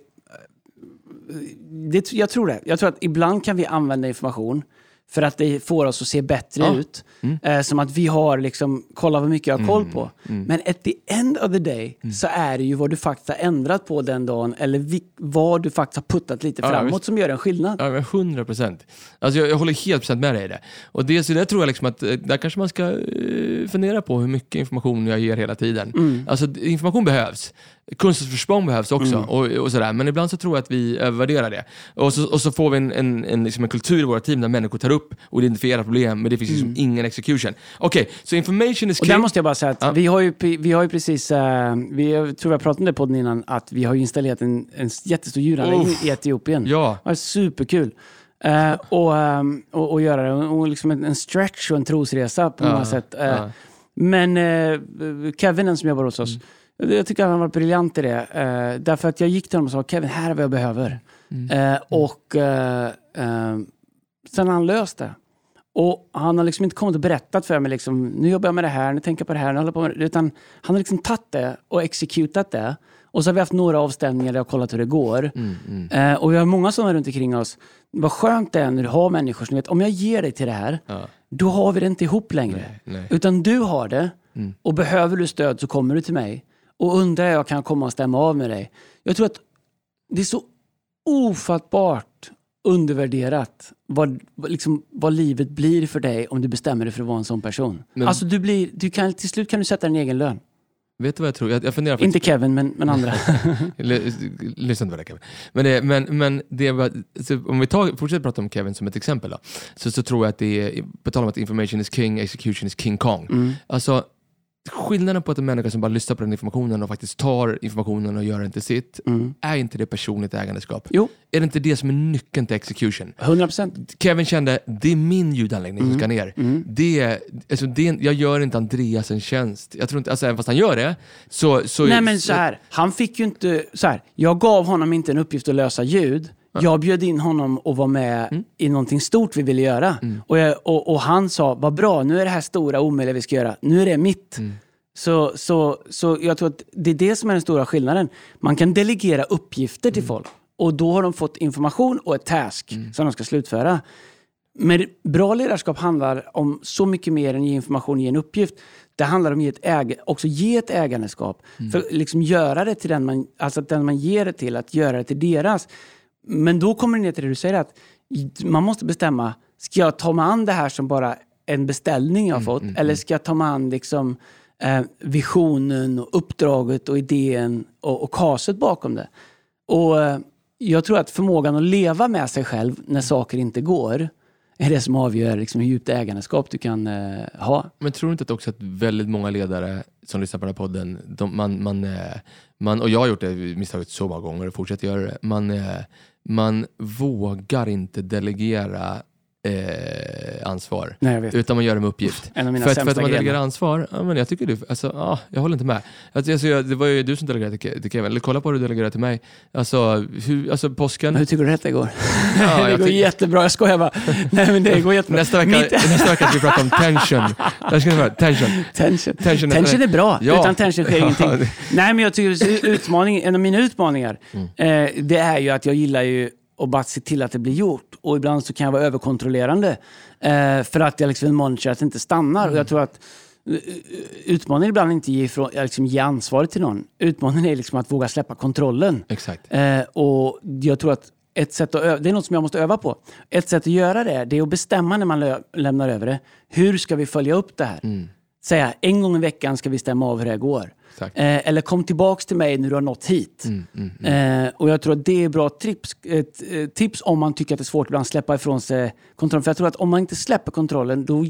Speaker 1: Det, jag tror det. Jag tror att ibland kan vi använda information för att det får oss att se bättre
Speaker 2: Ja.
Speaker 1: ut. Eh, som att vi har liksom, kolla vad mycket jag har koll på. Men at the end of the day så är det ju vad du faktiskt har ändrat på den dagen eller vi, vad du faktiskt har puttat lite
Speaker 2: Ja,
Speaker 1: framåt
Speaker 2: visst.
Speaker 1: som gör en skillnad.
Speaker 2: Ja, men 100 procent. Alltså jag, jag håller helt procent med dig i det. Och det, så där tror jag liksom att eh, där kanske man ska eh, fundera på hur mycket information jag ger hela tiden. Alltså d- information behövs. Kunskapsförsprång behövs också. Och, och sådär. Men ibland så tror jag att vi övervärderar det. Och så, och så får vi en, en, en, liksom en kultur i våra team där människor tar upp och identifierar problem, men det finns liksom ingen execution. Okej, så information is
Speaker 1: Och
Speaker 2: king.
Speaker 1: där måste jag bara säga att
Speaker 2: Ja.
Speaker 1: vi, har ju, vi har ju precis, eh, vi, jag tror har pratat om det på podden innan, att vi har ju installerat en, en jättestor ljudanläggning
Speaker 2: Uff.
Speaker 1: i Etiopien.
Speaker 2: Ja.
Speaker 1: Det var superkul. Eh, och, ehm, och, och göra det. Och liksom en, en stretch och en trosresa på
Speaker 2: Ja,
Speaker 1: många sätt. Eh,
Speaker 2: ja.
Speaker 1: Men eh, Kevin, som jobbar hos oss, jag tycker han var briljant i det. Eh, därför att jag gick till honom och sa, Kevin, här är vad jag behöver. Eh, och eh, eh, sen har han löst det. Och han har liksom inte kommit och berättat för mig, liksom, nu jobbar jag med det här, nu tänker jag på det här, nu håller på med det. Utan han har liksom tagit det och exekutat det. Och så har vi haft några avstämningar där jag har kollat hur det går.
Speaker 2: Mm,
Speaker 1: Eh, och vi har många sådana runt omkring oss. Vad skönt det är när du har människor som vet, om jag ger dig till det här,
Speaker 2: Ja.
Speaker 1: då har vi det inte ihop längre.
Speaker 2: Nej, nej.
Speaker 1: Utan du har det och behöver du stöd så kommer du till mig. Och undrar jag kan komma och stämma av med dig. Jag tror att det är så ofattbart undervärderat vad, liksom, vad livet blir för dig om du bestämmer dig för att vara en sån person.
Speaker 2: Men-
Speaker 1: Alltså du blir, du kan, till slut kan du sätta din egen lön.
Speaker 2: Vet du vad jag tror? Jag, jag funderar faktiskt
Speaker 1: Inte Kevin, men, men andra.
Speaker 2: Lyssna inte på det Kevin. Men, det, men, men det var, om vi tar, fortsätter prata om Kevin som ett exempel då, så, så tror jag att det är, på tal om att information is king, execution is king kong.
Speaker 1: Mm.
Speaker 2: Alltså, skillnaden på att en människa som bara lyssnar på den informationen och faktiskt tar informationen och gör den till sitt,
Speaker 1: Mm.
Speaker 2: är inte det personligt ägandeskap?
Speaker 1: Jo,
Speaker 2: Är det inte det som är nyckeln till execution?
Speaker 1: 100 procent.
Speaker 2: Kevin kände, det är min ljudanläggning som ska ner.
Speaker 1: Mm.
Speaker 2: Det, alltså det, jag gör inte Andreas en tjänst. Jag tror inte, alltså även fast han gör det, så... så
Speaker 1: Nej men så här, han fick ju inte, så här, jag gav honom inte en uppgift att lösa ljud. Jag bjöd in honom att vara med
Speaker 2: Mm.
Speaker 1: i någonting stort vi ville göra. Och, jag, och, och han sa, vad bra, nu är det här stora omöjliga vi ska göra, nu är det mitt.
Speaker 2: Mm.
Speaker 1: Så, så, så jag tror att det är det som är den stora skillnaden. Man kan delegera uppgifter till folk och då har de fått information och ett task som de ska slutföra. Men bra ledarskap handlar om så mycket mer än ge information ge en uppgift. Det handlar om att ge ett äg också ge ett ägandeskap. För liksom göra det till den man, alltså att den man ger det till, att göra det till deras. Men då kommer det ner till det du säger att man måste bestämma, ska jag ta mig an det här som bara en beställning jag har fått? eller ska jag ta mig an liksom, eh, visionen, och uppdraget och idén och, och kaset bakom det? Och eh, Jag tror att förmågan att leva med sig själv när saker inte går är det som avgör liksom, hur djupt ägandeskap du kan eh, ha.
Speaker 2: Men tror du inte att också att väldigt många ledare som lyssnar på den här podden, de, man, man, eh, man, och jag har gjort det misstaget så många gånger och fortsätter göra det, man, eh, man vågar inte delegera eh, ansvar.
Speaker 1: Nej.
Speaker 2: Utan man gör det med uppgift.
Speaker 1: En av mina
Speaker 2: för, att, för att man delegerar ansvar, ja, men jag tycker du, alltså, ja, jag håller inte med. Alltså, alltså, jag, det var ju du som delegerade till Ke- till Kevin, eller kolla på hur du delegerade till mig. Alltså, hur, alltså påsken,
Speaker 1: Men hur tycker du detta går?
Speaker 2: Ja,
Speaker 1: det
Speaker 2: jag
Speaker 1: går
Speaker 2: tycker-
Speaker 1: jättebra, jag skojar bara. Nej men det går jättebra.
Speaker 2: nästa vecka,
Speaker 1: Mitt-
Speaker 2: nästa vecka ska vi prata om tension. Prata tension.
Speaker 1: Tension.
Speaker 2: Tension
Speaker 1: Tension,
Speaker 2: är-
Speaker 1: bra.
Speaker 2: Ja.
Speaker 1: Utan tension sker ingenting. Nej, men jag tycker utmaning, en av mina utmaningar,
Speaker 2: Mm.
Speaker 1: eh, det är ju att jag gillar ju att bara se till att det blir gjort. Och ibland så kan jag vara överkontrollerande. Eh, för att jag liksom monitora att det inte stannar.
Speaker 2: Mm.
Speaker 1: Och jag tror att eh, utmaningen är ibland inte ge, ifrån, liksom ge ansvaret till någon. Utmaningen är liksom att våga släppa kontrollen.
Speaker 2: Exakt.
Speaker 1: Eh, och jag tror att ett sätt att öva, det är något som jag måste öva på. Ett sätt att göra det, det är att bestämma när man lämnar över det. Hur ska vi följa upp det här?
Speaker 2: Mm.
Speaker 1: Säga en gång i veckan ska vi stämma av hur det går.
Speaker 2: Exakt.
Speaker 1: Eh, eller kom tillbaks till mig när du har nått hit.
Speaker 2: Mm, mm, mm.
Speaker 1: Eh, och jag tror att det är bra tips, eh, tips om man tycker att det är svårt ibland att släppa ifrån sig kontrollen. För jag tror att om man inte släpper kontrollen då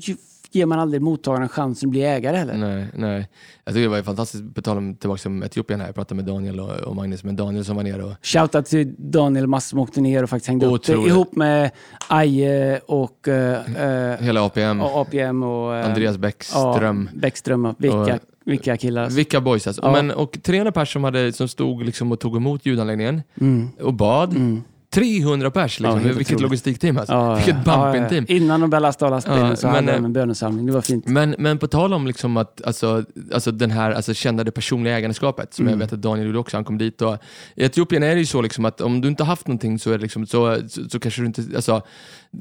Speaker 1: ger man aldrig mottagaren chansen att bli ägare heller.
Speaker 2: Nej, nej. Jag tycker det var fantastiskt, på tal om tillbaka till Etiopien här, jag pratade med Daniel och, och Magnus, men Daniel som var nere och
Speaker 1: Shoutout till Daniel Mass som åkte ner och faktiskt hängde upp det ihop med Aje och eh, eh,
Speaker 2: hela APM,
Speaker 1: och APM och eh,
Speaker 2: Andreas Bäckström.
Speaker 1: Ja, Bäckström. Vilka,
Speaker 2: Och-
Speaker 1: vilka killar.
Speaker 2: Vilka boys alltså.
Speaker 1: Ja.
Speaker 2: Men, och 300 pers som, hade, som stod liksom och tog emot ljudanläggningen
Speaker 1: Mm.
Speaker 2: och bad.
Speaker 1: Mm.
Speaker 2: 300 pers liksom.
Speaker 1: Ja,
Speaker 2: Vilket logistikteam alltså.
Speaker 1: Ja,
Speaker 2: Vilket bumping-team.
Speaker 1: ja. Innan de började lasta av lastbilen
Speaker 2: Ja,
Speaker 1: så
Speaker 2: men,
Speaker 1: hade de
Speaker 2: eh,
Speaker 1: en bönesamling. Det var fint.
Speaker 2: Men, men på tal om liksom att, alltså, alltså den här alltså, kända det personliga ägandeskapet, som
Speaker 1: Mm.
Speaker 2: jag vet att Daniel gjorde också, han kom dit och i Etiopien är det ju så liksom att om du inte har haft någonting så, är det liksom, så, så, så kanske du inte, alltså,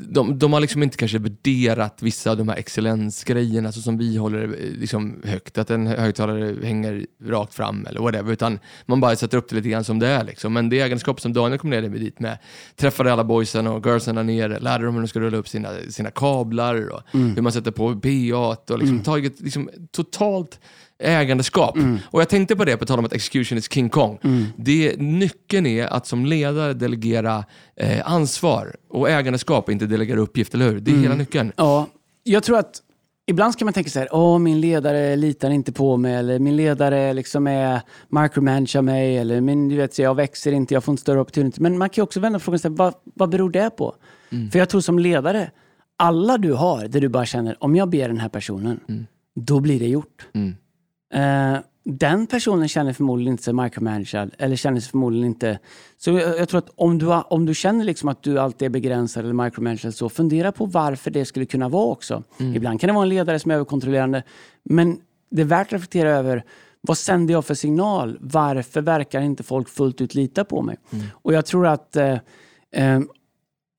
Speaker 2: de, de har liksom inte kanske värderat vissa av de här excellensgrejerna alltså, som vi håller eh, liksom, högt, att en högtalare hänger rakt fram eller whatever, utan man bara sätter upp det lite grann som det är. Liksom. Men det ägandeskap som Daniel kom ner med dit med, träffade alla boysen och girlsen där nere, lärde dem hur de ska rulla upp sina, sina kablar och hur man sätter på PA och liksom tagit liksom, totalt ägandeskap. Och jag tänkte på det, på tal om att execution is King Kong. Det, nyckeln är att som ledare delegera eh, ansvar och ägandeskap inte delegera uppgift, eller hur? Det är hela nyckeln.
Speaker 1: Ja, jag tror att ibland ska man tänka så här, åh min ledare litar inte på mig eller min ledare liksom är micromanager mig eller min, du vet, så jag växer inte, jag får inte större opportunity. Men man kan också vända frågan och säga, vad, vad beror det på? För jag tror som ledare, alla du har där du bara känner, om jag ber den här personen, då blir det gjort.
Speaker 2: Mm.
Speaker 1: Eh, den personen känner förmodligen inte sig micromanagad eller känner sig förmodligen inte... Så jag, jag tror att om du, om du känner liksom att du alltid är begränsad eller micromanagad så fundera på varför det skulle kunna vara också. Ibland kan det vara en ledare som är överkontrollerande men det är värt att reflektera över vad sänder jag för signal? Varför verkar inte folk fullt ut lita på mig? Och jag tror att eh, eh,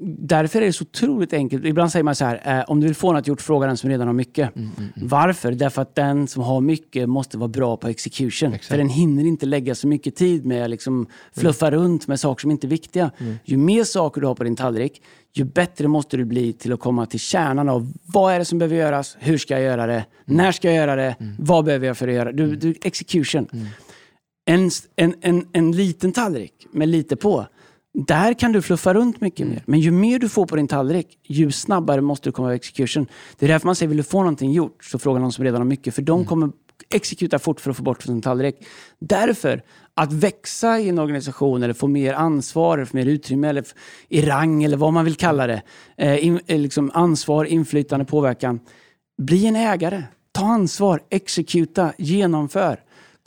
Speaker 1: Därför är det så otroligt enkelt. Ibland säger man så här, eh, om du vill få något gjort, fråga den som redan har mycket. Varför? Därför att den som har mycket måste vara bra på execution.
Speaker 2: Exakt.
Speaker 1: För den hinner inte lägga så mycket tid med att liksom fluffa runt med saker som inte är viktiga. Ju mer saker du har på din tallrik, ju bättre måste du bli till att komma till kärnan av vad är det som behöver göras, hur ska jag göra det, när ska jag göra det, vad behöver jag för att göra det. Du, du, execution. En, en, en, en liten tallrik med lite på, där kan du fluffa runt mycket mer. Men ju mer du får på din tallrik, ju snabbare måste du komma över execution. Det är därför man säger, vill du få någonting gjort, så fråga någon som redan har mycket. För de kommer exekuta fort för att få bort från sin tallrik. Därför, att växa i en organisation eller få mer ansvar, eller få mer utrymme eller i rang eller vad man vill kalla det. Eh, in, eh, liksom ansvar, inflytande, påverkan. Bli en ägare. Ta ansvar, exekuta, genomför.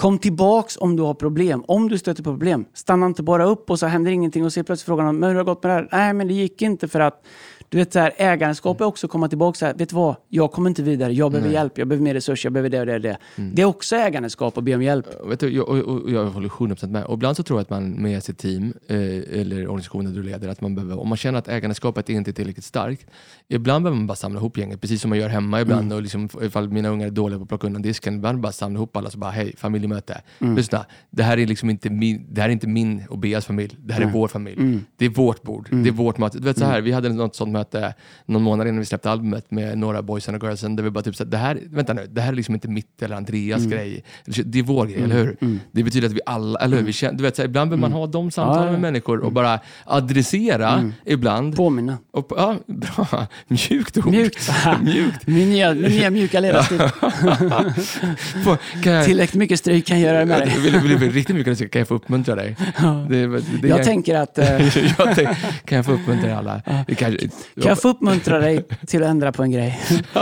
Speaker 1: Kom tillbaks om du har problem. Om du stöter på problem, stanna inte bara upp och så händer ingenting och så plötsligt frågan om men hur har det gått med det här? Nej, men det gick inte för att du vet, så här, ägandeskap är också att komma tillbaka så här, vet du vad? Jag kommer inte vidare, jag behöver
Speaker 2: Nej.
Speaker 1: hjälp, jag behöver mer resurser, jag behöver det och det och det.
Speaker 2: Mm.
Speaker 1: Det är också ägandeskap att be om hjälp.
Speaker 2: Vet du, jag, och, jag håller 100% med. Och ibland så tror jag att man med sitt team eh, eller organisationen du leder, att man behöver, om man känner att ägandeskapet inte är tillräckligt starkt, ibland behöver man bara samla ihop gänget, precis som man gör hemma ibland.
Speaker 1: Mm.
Speaker 2: Och liksom, ifall mina ungar är dåliga på att plocka undan disken, ibland bara samla ihop alla och bara, hej, familjemöte.
Speaker 1: Mm.
Speaker 2: Lyssna, det här är liksom inte min, det här är inte min och Beas familj, det här är
Speaker 1: Nej.
Speaker 2: vår familj.
Speaker 1: Mm.
Speaker 2: Det är vårt bord,
Speaker 1: Mm.
Speaker 2: det är vårt mat. Du vet så här, vi hade något sånt möte någon månad innan vi släppte albumet med några boysen och girlsen, där vi bara typ så här, det här, vänta nu, det här är liksom inte mitt eller Andreas
Speaker 1: Mm.
Speaker 2: grej. Det är vår grej, eller hur?
Speaker 1: Mm.
Speaker 2: Det betyder att vi alla, eller hur? Vi känner, du vet, så här, ibland behöver man ha de samtalen
Speaker 1: Ja, ja.
Speaker 2: med människor och bara adressera
Speaker 1: Mm.
Speaker 2: ibland.
Speaker 1: Påminna.
Speaker 2: Och, ja, bra. Mjukt ord.
Speaker 1: Mjukt.
Speaker 2: Mjukt.
Speaker 1: Min nya, min nya mjuka ledarstil.
Speaker 2: Jag,
Speaker 1: Tillräckligt mycket stryk kan göra det med dig.
Speaker 2: vill, vill du bli riktigt mycket så kan jag få uppmuntra dig? Det, det, det,
Speaker 1: Jag tänker att, eh,
Speaker 2: jag tänk, kan jag få uppmuntra alla? Det kanske,
Speaker 1: kan jag få uppmuntra dig till att ändra på en grej?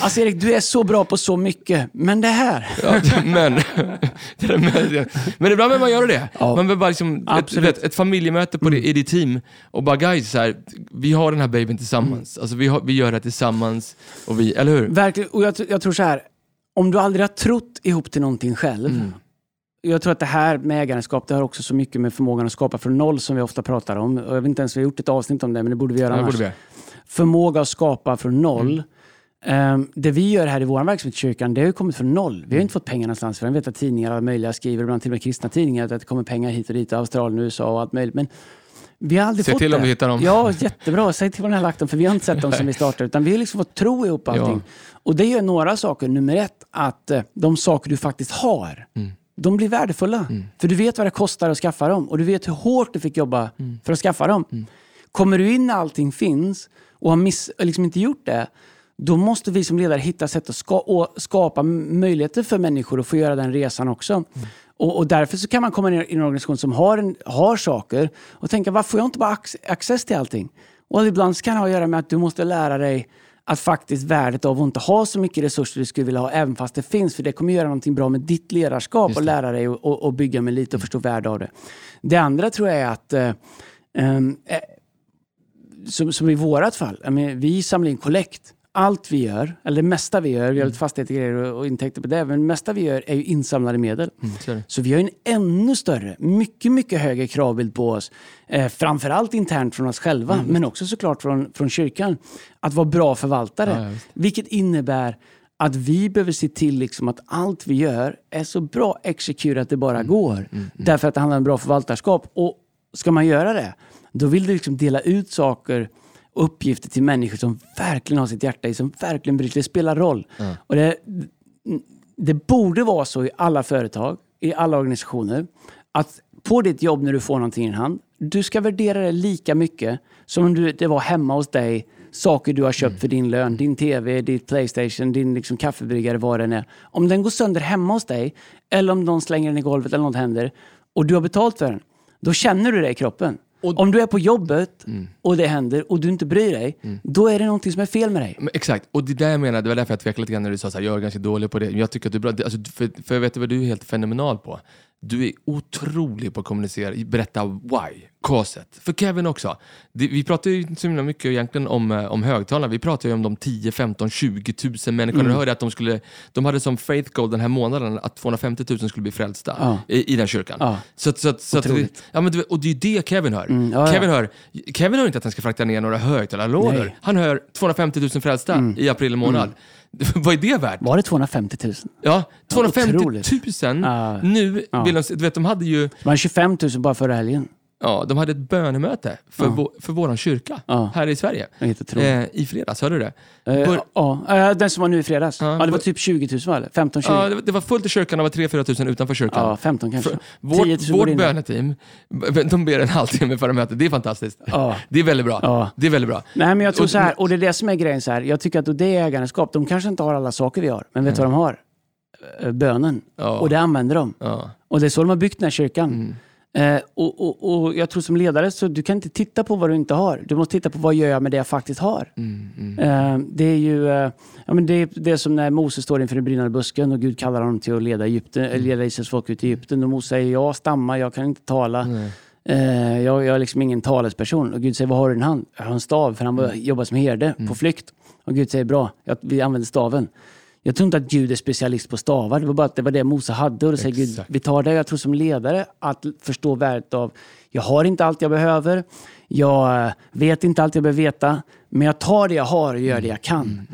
Speaker 1: Alltså Erik, du är så bra på så mycket, men det här.
Speaker 2: Ja, men, det där med, men ibland behöver man göra det.
Speaker 1: Ja.
Speaker 2: Man behöver bara liksom ett, vet, ett familjemöte på det, i ditt team och bara guys, så här, vi har den här babyn tillsammans. Alltså, vi, har, vi gör det tillsammans, och vi, eller hur?
Speaker 1: Verkligen, och jag, jag tror så här, om du aldrig har trott ihop till någonting själv,
Speaker 2: Mm.
Speaker 1: Jag tror att det här med ägandeskap, det har också så mycket med förmågan att skapa från noll som vi ofta pratar om. Jag vet inte ens om vi har gjort ett avsnitt om det, men det borde vi göra
Speaker 2: Ja,
Speaker 1: annars.
Speaker 2: vi.
Speaker 1: Förmåga att skapa från noll.
Speaker 2: Mm.
Speaker 1: Ehm, det vi gör här i vår verksamhet i kyrkan, det har ju kommit från noll. Vi har inte fått pengar någonstans. Jag vet att tidningar alla möjliga skriver, ibland till och med kristna tidningar, att det kommer pengar hit och dit, Australien, USA och allt möjligt. Men vi har aldrig
Speaker 2: Se
Speaker 1: fått
Speaker 2: till
Speaker 1: det.
Speaker 2: om du hittar dem.
Speaker 1: Ja, jättebra. Säg till var ni har lagt dem, för vi har inte sett dem som vi startade. Utan vi har liksom fått tro ihop allting. Och det gör några saker. Nummer ett, att eh, de saker du faktiskt har,
Speaker 2: Mm.
Speaker 1: De blir värdefulla. För du vet vad det kostar att skaffa dem. Och du vet hur hårt du fick jobba
Speaker 2: Mm.
Speaker 1: för att skaffa dem. Kommer du in när allting finns och har miss, liksom inte gjort det, då måste vi som ledare hitta sätt att ska, skapa möjligheter för människor att få göra den resan också. Och, och därför så kan man komma ner i en organisation som har, en, har saker och tänka, varför får jag inte bara ac- access till allting? Och ibland kan det ha att göra med att du måste lära dig att faktiskt värdet av att inte ha så mycket resurser du skulle vilja ha, även fast det finns. För det kommer göra någonting bra med ditt ledarskap och lära dig och, och, och bygga med lite och förstå värde av det. Det andra tror jag är att eh, ehm, eh, som, som i vårat fall, menar, vi samlar in kollekt. Allt vi gör, eller det mesta vi gör, vi har lite fastigheter och grejer och, och intäkter på det, men det mesta vi gör är ju insamlade medel.
Speaker 2: Mm, så
Speaker 1: vi har en ännu större, mycket, mycket högre kravbild på oss. Eh, framförallt internt från oss själva,
Speaker 2: Mm.
Speaker 1: men också såklart från, från kyrkan. Att vara bra förvaltare.
Speaker 2: Ja,
Speaker 1: vilket innebär att vi behöver se till liksom att allt vi gör är så bra exekurat det bara
Speaker 2: Mm.
Speaker 1: går. Därför att det handlar om bra förvaltarskap. Och ska man göra det, då vill du liksom dela ut saker uppgifter till människor som verkligen har sitt hjärta i, som verkligen bryr sig. Det spelar roll.
Speaker 2: Ja.
Speaker 1: Och det, det borde vara så i alla företag, i alla organisationer, att på ditt jobb när du får någonting i din hand, du ska värdera det lika mycket som om det var hemma hos dig, saker du har köpt för din lön, din TV, ditt Playstation, din liksom kaffebryggare, vad det än är. Om den går sönder hemma hos dig, eller om någon slänger den i golvet eller något händer, och du har betalt för den, då känner du det i kroppen.
Speaker 2: Och-
Speaker 1: om du är på jobbet och det händer och du inte bryr dig, då är det någonting som är fel med dig.
Speaker 2: Men exakt, och det där jag menar, det var därför jag tvekade lite grann när du sa att jag är ganska dålig på det. Men jag tycker att du är bra. Alltså, för, för jag vet vad du är helt fenomenal på. Du är otrolig på att kommunicera, berätta why, causet. För Kevin också. Vi pratar ju så himla mycket egentligen om, eh, om högtalarna. Vi pratar ju om de 10, 15, 20 tusen människorna.
Speaker 1: Mm.
Speaker 2: Du hörde att de skulle, de hade som faith goal den här månaden att 250 000 skulle bli frälsta
Speaker 1: Ja.
Speaker 2: i, i den kyrkan.
Speaker 1: Ja.
Speaker 2: Så, så, så vi, ja, men, och det är ju det Kevin hör.
Speaker 1: Mm, ja.
Speaker 2: Kevin hör. Kevin hör inte att han ska frakta ner några högtalarlådor. Han hör 250 000 frälsta i april månad. Vad är det värt?
Speaker 1: Var det 250 000?
Speaker 2: Ja, 250 000.
Speaker 1: otroligt.
Speaker 2: Nu
Speaker 1: Ja.
Speaker 2: vill de, du vet, de hade ju
Speaker 1: Det var 25 000 bara förra helgen.
Speaker 2: Ja, de hade ett bönemöte för,
Speaker 1: Ja.
Speaker 2: vår, för våran kyrka
Speaker 1: Ja.
Speaker 2: här i Sverige. Eh, I fredags, hörde du det?
Speaker 1: Eh,
Speaker 2: Bör-
Speaker 1: ja, eh, den som var nu i fredags.
Speaker 2: Ja,
Speaker 1: det var typ 20 000 var det? 15-20?
Speaker 2: Ja,
Speaker 1: Ja,
Speaker 2: det, var- fullt i kyrkan, det var 3-4 tusen utanför kyrkan.
Speaker 1: ja 15 kanske.
Speaker 2: För,
Speaker 1: 10 000
Speaker 2: vårt vårt böneteam, de ber en halvtimme före mötet. Det är fantastiskt.
Speaker 1: Ja.
Speaker 2: Det är väldigt bra.
Speaker 1: Ja.
Speaker 2: Det är väldigt bra.
Speaker 1: Nej, men jag tror
Speaker 2: Och-
Speaker 1: så här, och det är det som är grejen så här. Jag tycker att det är ägandeskap. De kanske inte har alla saker vi har, men vet du vad de har? Eh, Bönen. Och det använder de. Och det är så de har byggt den här kyrkan.
Speaker 2: Mm.
Speaker 1: Eh, och, och, och jag tror som ledare så du kan inte titta på vad du inte har. Du måste titta på vad gör jag med det jag faktiskt har.
Speaker 2: Mm, mm.
Speaker 1: Eh, det är ju eh, ja, men det, är, det är som när Moses står inför den brinnande busken och Gud kallar honom till att leda, Egypten, eller leda Israels folk ut i Egypten. Och Mose säger ja, stamma, jag kan inte tala. Jag, jag är liksom ingen talesperson. Och Gud säger, vad har du i din hand? Jag har en stav, för han
Speaker 2: Mm.
Speaker 1: jobbar som herde på flykt. Och Gud säger, bra, jag, vi använder staven. Jag tror inte att Gud är specialist på stavar, det var bara att det var det Mose hade. Och då säger Gud, vi tar det. Jag tror som ledare att förstå värdet av, jag har inte allt jag behöver, jag eh, vet inte allt jag behöver veta, men jag tar det jag har och gör det jag kan.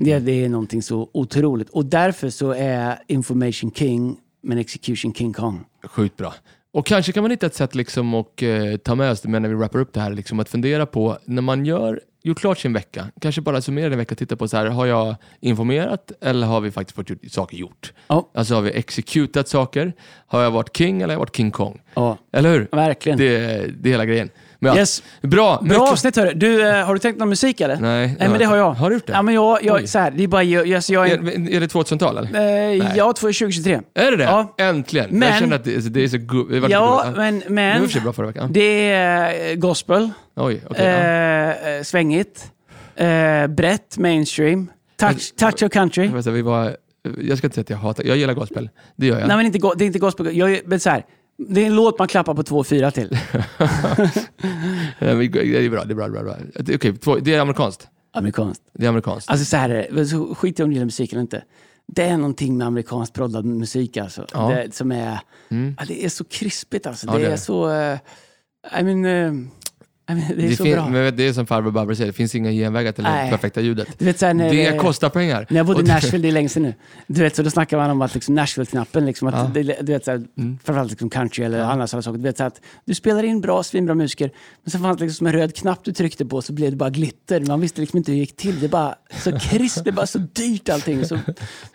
Speaker 1: Det, det är någonting så otroligt. Och därför så är information king, men execution king kong.
Speaker 2: Sjukt bra. Och kanske kan man hitta ett sätt liksom att eh, ta med oss det med när vi wrappar upp det här, liksom att fundera på när man gör, gjort klart sin vecka, kanske bara summera den vecka och titta på så här, har jag informerat eller har vi faktiskt fått gjort, saker gjort?
Speaker 1: Ja.
Speaker 2: Alltså har vi executat saker? Har jag varit king eller har jag varit king kong?
Speaker 1: Ja,
Speaker 2: Eller hur?
Speaker 1: verkligen.
Speaker 2: Det, det är hela grejen. Men, ja,
Speaker 1: Yes.
Speaker 2: Bra!
Speaker 1: Bra
Speaker 2: mycket-
Speaker 1: avsnitt hörru. Du, eh, har du tänkt någon musik eller?
Speaker 2: Nej,
Speaker 1: Nej men det har jag.
Speaker 2: Har du gjort det?
Speaker 1: Ja men jag, jag
Speaker 2: Oj.
Speaker 1: så här, det är bara, jag, jag, så jag är,
Speaker 2: Är, är det 2000-tal eller?
Speaker 1: eh, jag tror 2023.
Speaker 2: Är det det?
Speaker 1: Ja.
Speaker 2: Äntligen!
Speaker 1: Men-
Speaker 2: jag känner att det, det är så go- det var lite
Speaker 1: Ja,
Speaker 2: roligt.
Speaker 1: men,
Speaker 2: Det var
Speaker 1: men
Speaker 2: i och för sig bra förra veckan.
Speaker 1: det är eh, gospel,
Speaker 2: Oj, okej. ja.
Speaker 1: eh, eh, svängigt, eh, brett, mainstream, touch, touch of country.
Speaker 2: Jag, vet inte, vi var, jag ska inte säga att jag hatar, jag gillar gospel. Det gör jag.
Speaker 1: Nej men inte, go- det är inte gospel, jag, är- men så här, det är en låt man klappar på två och fyra till.
Speaker 2: Nej, men Det är bra, det är bra. Det är, bra. Okej, två- det är amerikanskt.
Speaker 1: Amerikanskt.
Speaker 2: Det är amerikanskt.
Speaker 1: Alltså så här är det, så skit i om du gillar musik eller inte. Det är någonting med amerikanskt proddad musik alltså.
Speaker 2: Ja.
Speaker 1: Det, som är,
Speaker 2: Mm.
Speaker 1: ja, det är så krispigt alltså.
Speaker 2: Ja,
Speaker 1: det,
Speaker 2: det är
Speaker 1: är så, eh, I mean, eh, Det är så
Speaker 2: fin-
Speaker 1: bra.
Speaker 2: Men det är som farbror Babber säger, det finns inga genvägar till det
Speaker 1: Nej.
Speaker 2: perfekta ljudet.
Speaker 1: Du vet, så här,
Speaker 2: Det
Speaker 1: eh,
Speaker 2: kostar pengar.
Speaker 1: När jag bodde i
Speaker 2: det-
Speaker 1: Nashville, det är länge sedan nu. Du vet, så då snackar man om att liksom Nashville-knappen, liksom, att
Speaker 2: Ja.
Speaker 1: det, du vet, så här,
Speaker 2: Mm.
Speaker 1: framförallt liksom country eller andra sådana saker. Du vet, så att du spelar in bra, svinbra musiker, men så fanns det liksom en röd knapp du tryckte på så blev det bara glitter. Man visste liksom inte hur det gick till. Det är bara så krisp, det bara så dyrt allting. Så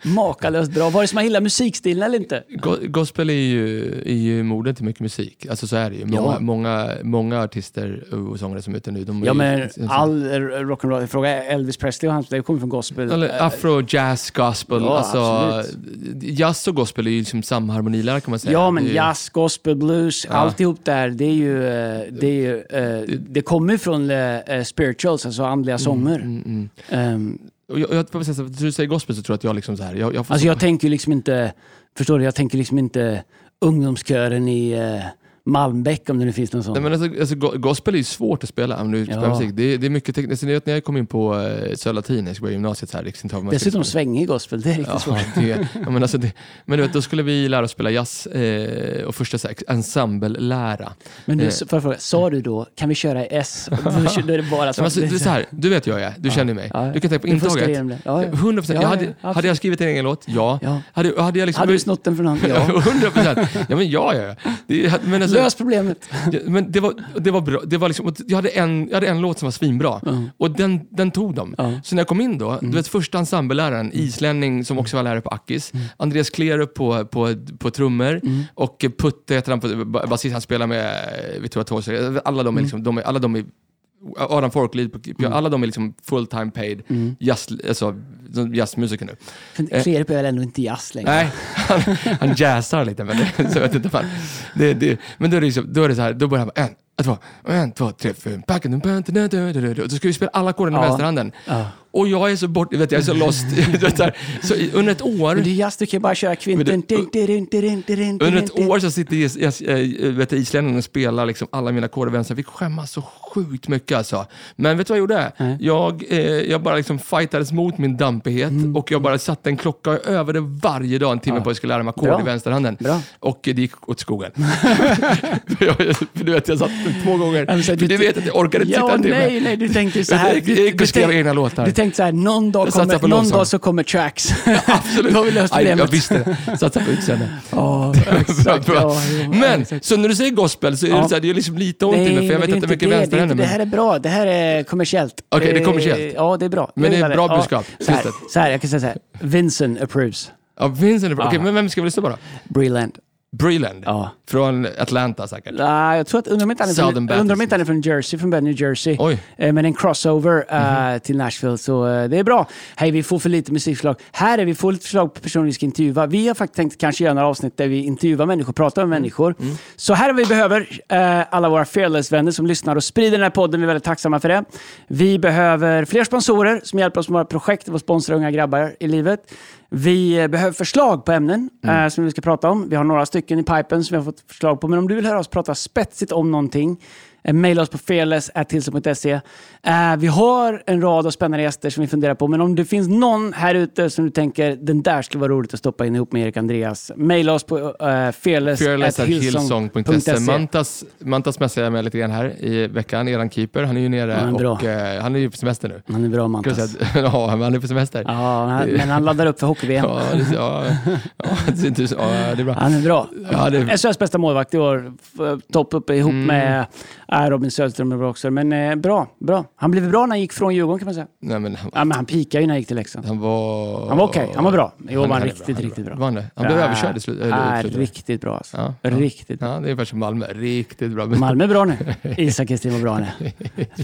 Speaker 1: makalöst bra. Var det som man gillar musikstilen eller inte?
Speaker 2: Go- Gospel är ju, är ju modet till mycket musik. Alltså så är det ju. Många,
Speaker 1: Ja.
Speaker 2: många, många artister och sångare som är ute nu, de är
Speaker 1: Ja,
Speaker 2: ju,
Speaker 1: men all eh, rock'n'roll, fråga Elvis Presley och hans, det kommer från gospel.
Speaker 2: Eller afro, jazz, gospel.
Speaker 1: Ja,
Speaker 2: alltså,
Speaker 1: absolut.
Speaker 2: jazz och gospel är ju liksom samma harmonilära kan man säga.
Speaker 1: Ja, men
Speaker 2: ju-
Speaker 1: jazz, gospel, blues,
Speaker 2: Ja.
Speaker 1: alltihop där, det är ju... eh, Det, är ju, eh, det kommer ju från eh, spirituals, alltså andliga sånger.
Speaker 2: Mm, mm.
Speaker 1: Ehm,
Speaker 2: Och jag, jag, när du säger gospel så tror jag att jag liksom så här, jag, jag får
Speaker 1: alltså jag tänker ju liksom inte, förstår du, jag tänker liksom inte ungdomskören i eh, Malmbäck om det nu finns någon sån.
Speaker 2: Nej, men alltså, alltså, go- gospel är ju svårt att spela om du spelar
Speaker 1: Ja.
Speaker 2: musik. Det, är- det är mycket tekniskt. När jag kom in på uh, Södra Latin, jag skulle börja gymnasiet, så här, riksinternaget, man
Speaker 1: Dessutom svängig gospel, det är riktigt svårt.
Speaker 2: Ja, det, ja, men, alltså det, men du vet, då skulle vi lära oss spela jazz eh, och första så här, ensemble-lära.
Speaker 1: Men du,
Speaker 2: Eh.
Speaker 1: jag fråga, sa du då, kan vi köra i S? Då är det bara så.
Speaker 2: Men alltså, det är så här, du vet hur jag är, du känner mig.
Speaker 1: Ja.
Speaker 2: Du kan tänka på intaget.
Speaker 1: Ja, ja.
Speaker 2: 100 procent.
Speaker 1: Ja,
Speaker 2: jag
Speaker 1: ja,
Speaker 2: hade, hade jag skrivit en egen låt? Ja.
Speaker 1: Ja.
Speaker 2: Hade, hade jag liksom...
Speaker 1: Hade du snott den från någon? Ja.
Speaker 2: 100 procent. Ja, men ja, ja. ja. Det, men alltså,
Speaker 1: Lös problemet.
Speaker 2: Men det var, det var bra. Det var liksom, jag, hade en, jag hade en låt som var svinbra och den, den tog de.
Speaker 1: Mm.
Speaker 2: Så när jag kom in då, du vet första ensembleläraren, islänning som också var lärare på Akis, Andreas Klerup på, på, på trummor
Speaker 1: Mm.
Speaker 2: och Putte heter han på basist, han spelar med eh, Victoria Torser. Alla de är liksom, de är, alla de är Adam Forklid, piano, alla de är liksom full time paid jazz, alltså, jazzmusiker nu.
Speaker 1: För Klerup är väl ändå inte jazz längre?
Speaker 2: Nej, han, han jazzar lite, men det, så vet inte fan. Det, det, men då är, det liksom, då är det så här, då börjar han bara, en, två, en, två, tre, fyra, och så ska vi spela alla ackorden med
Speaker 1: Ja.
Speaker 2: vänsterhanden.
Speaker 1: Ja.
Speaker 2: Och jag är så bort, vet, jag är så lost. Så under ett år,
Speaker 1: Men det är jazz, du kan bara köra kvinten.
Speaker 2: Under ett år så sitter äh, vet, du, islänningen och spelar liksom alla mina ackord vänster. Jag fick skämmas så sjukt mycket alltså. Men vet du vad jag gjorde?
Speaker 1: Nej.
Speaker 2: Jag, eh, jag bara liksom fightades mot min dampighet
Speaker 1: Mm.
Speaker 2: och jag bara satte en klocka och övade varje dag en timme på att jag skulle lära mig ackord i vänsterhanden.
Speaker 1: Bra.
Speaker 2: Och det gick åt skogen. för jag, du vet, jag satt två gånger.
Speaker 1: Ja, men så
Speaker 2: För
Speaker 1: du-
Speaker 2: du vet att jag orkade inte sitta
Speaker 1: Ja,
Speaker 2: en timme.
Speaker 1: nej, nej, du tänkte så här.
Speaker 2: Jag gick och skrev egna låtar.
Speaker 1: Du tänkte så här, någon dag, kommer, någon dag så kommer tracks.
Speaker 2: Absolut.
Speaker 1: Då har vi löst problemet.
Speaker 2: Jag visste det. Satsa på utseende.
Speaker 1: Ja,
Speaker 2: Bra,
Speaker 1: exakt. Ja, jo,
Speaker 2: Men,
Speaker 1: exakt.
Speaker 2: så när du säger gospel så är
Speaker 1: Ja.
Speaker 2: det, så här, det är liksom lite ont i mig, för jag vet
Speaker 1: det är
Speaker 2: inte hur mycket vänsterhänder.
Speaker 1: inte- det här är bra. Det här är kommersiellt.
Speaker 2: Okej, det är kommersiellt.
Speaker 1: Ja, det är bra.
Speaker 2: Men det är
Speaker 1: gillar
Speaker 2: bra
Speaker 1: Ja,
Speaker 2: budskap.
Speaker 1: Så här, så här, jag kan säga så här. Vincent approves.
Speaker 2: Ja, Vincent är bra. Okej,
Speaker 1: Ja.
Speaker 2: men vem ska vi lyssna på då?
Speaker 1: Breland.
Speaker 2: Breland.
Speaker 1: Ja.
Speaker 2: Från Atlanta säkert.
Speaker 1: Nej, jag tror att, undrar om inte han är från,
Speaker 2: Baptist.
Speaker 1: undrar om inte han är från Jersey, från New Jersey.
Speaker 2: Oj.
Speaker 1: Eh, Men en crossover eh, till Nashville, så eh, det är bra. Hej, vi får för lite musikförslag. Här är vi får lite förslag på personer vi ska intervjua. Vi har faktiskt tänkt kanske göra några avsnitt där vi intervjuar människor, pratar med människor.
Speaker 2: Mm.
Speaker 1: Så här har vi behöver eh, alla våra Fearless-vänner som lyssnar och sprider den här podden. Vi är väldigt tacksamma för det. Vi behöver fler sponsorer som hjälper oss med våra projekt och sponsrar unga grabbar i livet. Vi eh, behöver förslag på ämnen
Speaker 2: Mm.
Speaker 1: eh, som vi ska prata om. Vi har några stycken i pipen som vi har fått förslag på. Men om du vill höra oss prata spetsigt om någonting, eh, mejla oss på fearless.tillstånd.se. Eh, vi har en rad av spännande gäster som vi funderar på. Men om det finns någon här ute som du tänker den där skulle vara roligt att stoppa in ihop med Erik Andreas, mejla oss på uh,
Speaker 2: Fearless.hillsong.se.
Speaker 1: fearless.hillsong.se.
Speaker 2: Mantas, Mantas messade jag med lite grann här i veckan, eran keeper. Han är ju nere
Speaker 1: Han är
Speaker 2: och eh, han är ju på semester nu.
Speaker 1: Han är bra Mantas.
Speaker 2: Ja, men han är på semester.
Speaker 1: Ja, men han laddar upp för hockey-VM.
Speaker 2: Ja, det, ja, ja, det, är inte- ja, det är bra.
Speaker 1: Han är bra.
Speaker 2: Ja, det,
Speaker 1: SHLs bästa målvakt i år. Topp uppe ihop
Speaker 2: Mm.
Speaker 1: med äh, Robin Söderström är bra också. Men eh, bra, bra. Han blev bra när han gick från Djurgården kan man säga.
Speaker 2: nej, men han,
Speaker 1: Ja, men han pikade ju när han gick till Leksand.
Speaker 2: han var...
Speaker 1: Han var okej, han var bra. Jo,
Speaker 2: Han-
Speaker 1: var
Speaker 2: han
Speaker 1: riktigt, riktigt bra.
Speaker 2: Var han det? Han blev
Speaker 1: Ja,
Speaker 2: överkörd i slutet.
Speaker 1: riktigt bra alltså.
Speaker 2: Ja, ja.
Speaker 1: Riktigt bra.
Speaker 2: Ja, det är ungefär som Malmö. Riktigt bra.
Speaker 1: Malmö är bra nu. Isak Kristin var bra nu.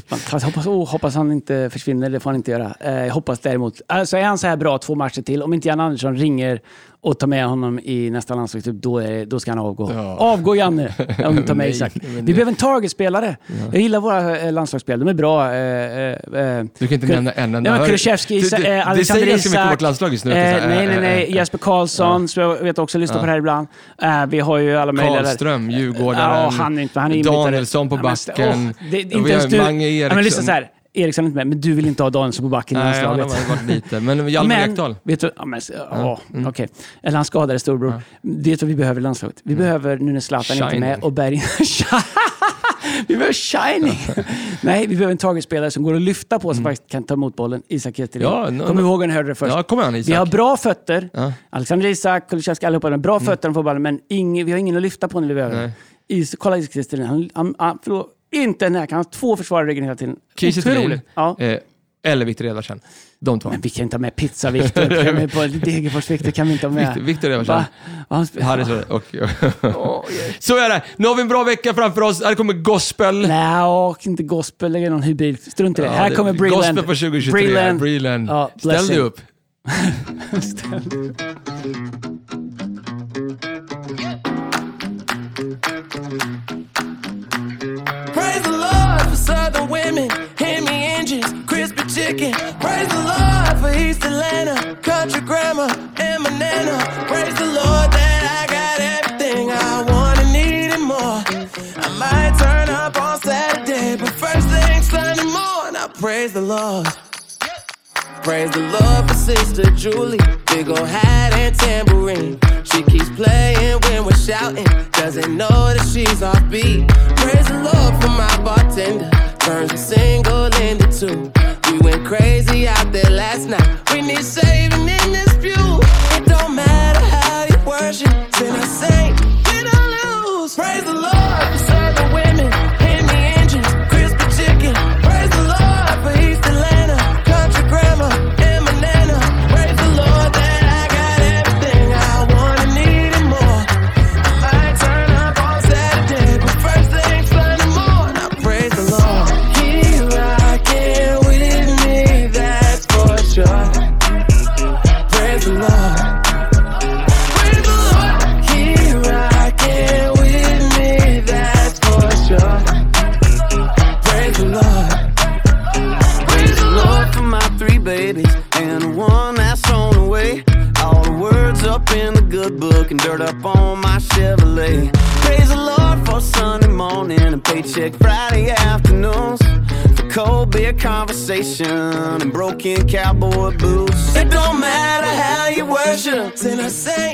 Speaker 1: Fantastiskt. Hoppas, oh, hoppas han inte försvinner, det får han inte göra. Eh, jag hoppas däremot, alltså är han så här bra två matcher till, om inte Jan Andersson ringer och tar med honom i nästa landslagstrupp, då, är, då ska han avgå.
Speaker 2: Ja.
Speaker 1: Avgå Janne, om du tar med Isak. Vi behöver en targetspelare. Jag gillar våra eh, landslagsspel, de är bra. Eh, eh, eh,
Speaker 2: Du kan inte nämna en enda. Hör-
Speaker 1: Kulusevski,
Speaker 2: Det-
Speaker 1: Isa-
Speaker 2: det-
Speaker 1: eh,
Speaker 2: Det
Speaker 1: Alexander
Speaker 2: säger ganska mycket om
Speaker 1: Isak.
Speaker 2: vårt landslag just nu.
Speaker 1: Eh, nej, nej,
Speaker 2: eh,
Speaker 1: nej.
Speaker 2: eh,
Speaker 1: Jesper Karlsson, som jag vet också lyssnar på det här ibland. Eh, vi har ju alla möjliga.
Speaker 2: Karlström, Djurgårdaren.
Speaker 1: Ja, han är inte, han är.
Speaker 2: Danielsson på
Speaker 1: Ja, men-
Speaker 2: backen.
Speaker 1: åh, det, inte
Speaker 2: vi
Speaker 1: ens du.
Speaker 2: Mange
Speaker 1: Ja, men lyssna
Speaker 2: Eriksson.
Speaker 1: så här. Eriksson är inte med, men du vill inte ha Danielsson på backen i
Speaker 2: Nej, han har
Speaker 1: landslaget.
Speaker 2: varit lite. Men Hjalmar Ekdal.
Speaker 1: vet du, ja, men, ja,
Speaker 2: mm.
Speaker 1: okej. Eller han skadade storbror. Vet du vad vi behöver i landslaget? Vi behöver, nu när Zlatan inte är med,
Speaker 2: Mm.
Speaker 1: Och Berg... vi behöver shining! Nej, vi behöver en tagetspelare som går att lyfta på, som faktiskt kan ta emot bollen. Isak Hietelin.
Speaker 2: Mm. Ja, no,
Speaker 1: Kom
Speaker 2: no.
Speaker 1: ihåg när ni hörde det först.
Speaker 2: Ja, kom igen
Speaker 1: vi
Speaker 2: Isak.
Speaker 1: har bra fötter.
Speaker 2: Ja. Mm.
Speaker 1: Alexander Isak, Kulusevski, allihopa. har Bra fötter de får bollen, men ingen, vi har ingen att lyfta på när vi behöver.
Speaker 2: Nej.
Speaker 1: Is, kolla Isak Hietelin. Han, han, han, förlåt, inte en har två försvarare i ryggen hela tiden.
Speaker 2: Kiese.
Speaker 1: Ja.
Speaker 2: Eh, eller Viktor Edvardsen. De två.
Speaker 1: Men vi kan inte ha med Pizza-Viktor. Degerfors-Viktor kan vi inte ha med.
Speaker 2: Viktor- Edvardsen.
Speaker 1: Va? Va? Han sp-
Speaker 2: Harry så, och, så är det. Nu har vi en bra vecka framför oss. Här kommer gospel.
Speaker 1: Nej, och inte gospel. Lägg någon hybrid. Strunt i det.
Speaker 2: Ja,
Speaker 1: här
Speaker 2: det-
Speaker 1: kommer Breland.
Speaker 2: Gospel på 2023.
Speaker 1: Breland.
Speaker 2: Breland.
Speaker 1: Ja,
Speaker 2: Ställ dig
Speaker 1: blessing.
Speaker 2: upp.
Speaker 3: Praise the Lord for East Atlanta, country grammar, and banana. Praise the Lord that I got everything I want and need and more. I might turn up on Saturday, but first thing Sunday morning, I praise the Lord. Praise the Lord for Sister Julie, big ol' hat and tambourine. She keeps playing when we're shouting, doesn't know that she's off beat. Praise the Lord for my bartender, turns a single into two. We went crazy out there last night. We need saving in this pew. It don't matter how you worship, sin or saint, win or lose. Praise the Lord for southern women, conversation and broken cowboy boots. It don't matter how you worship, sin or saint,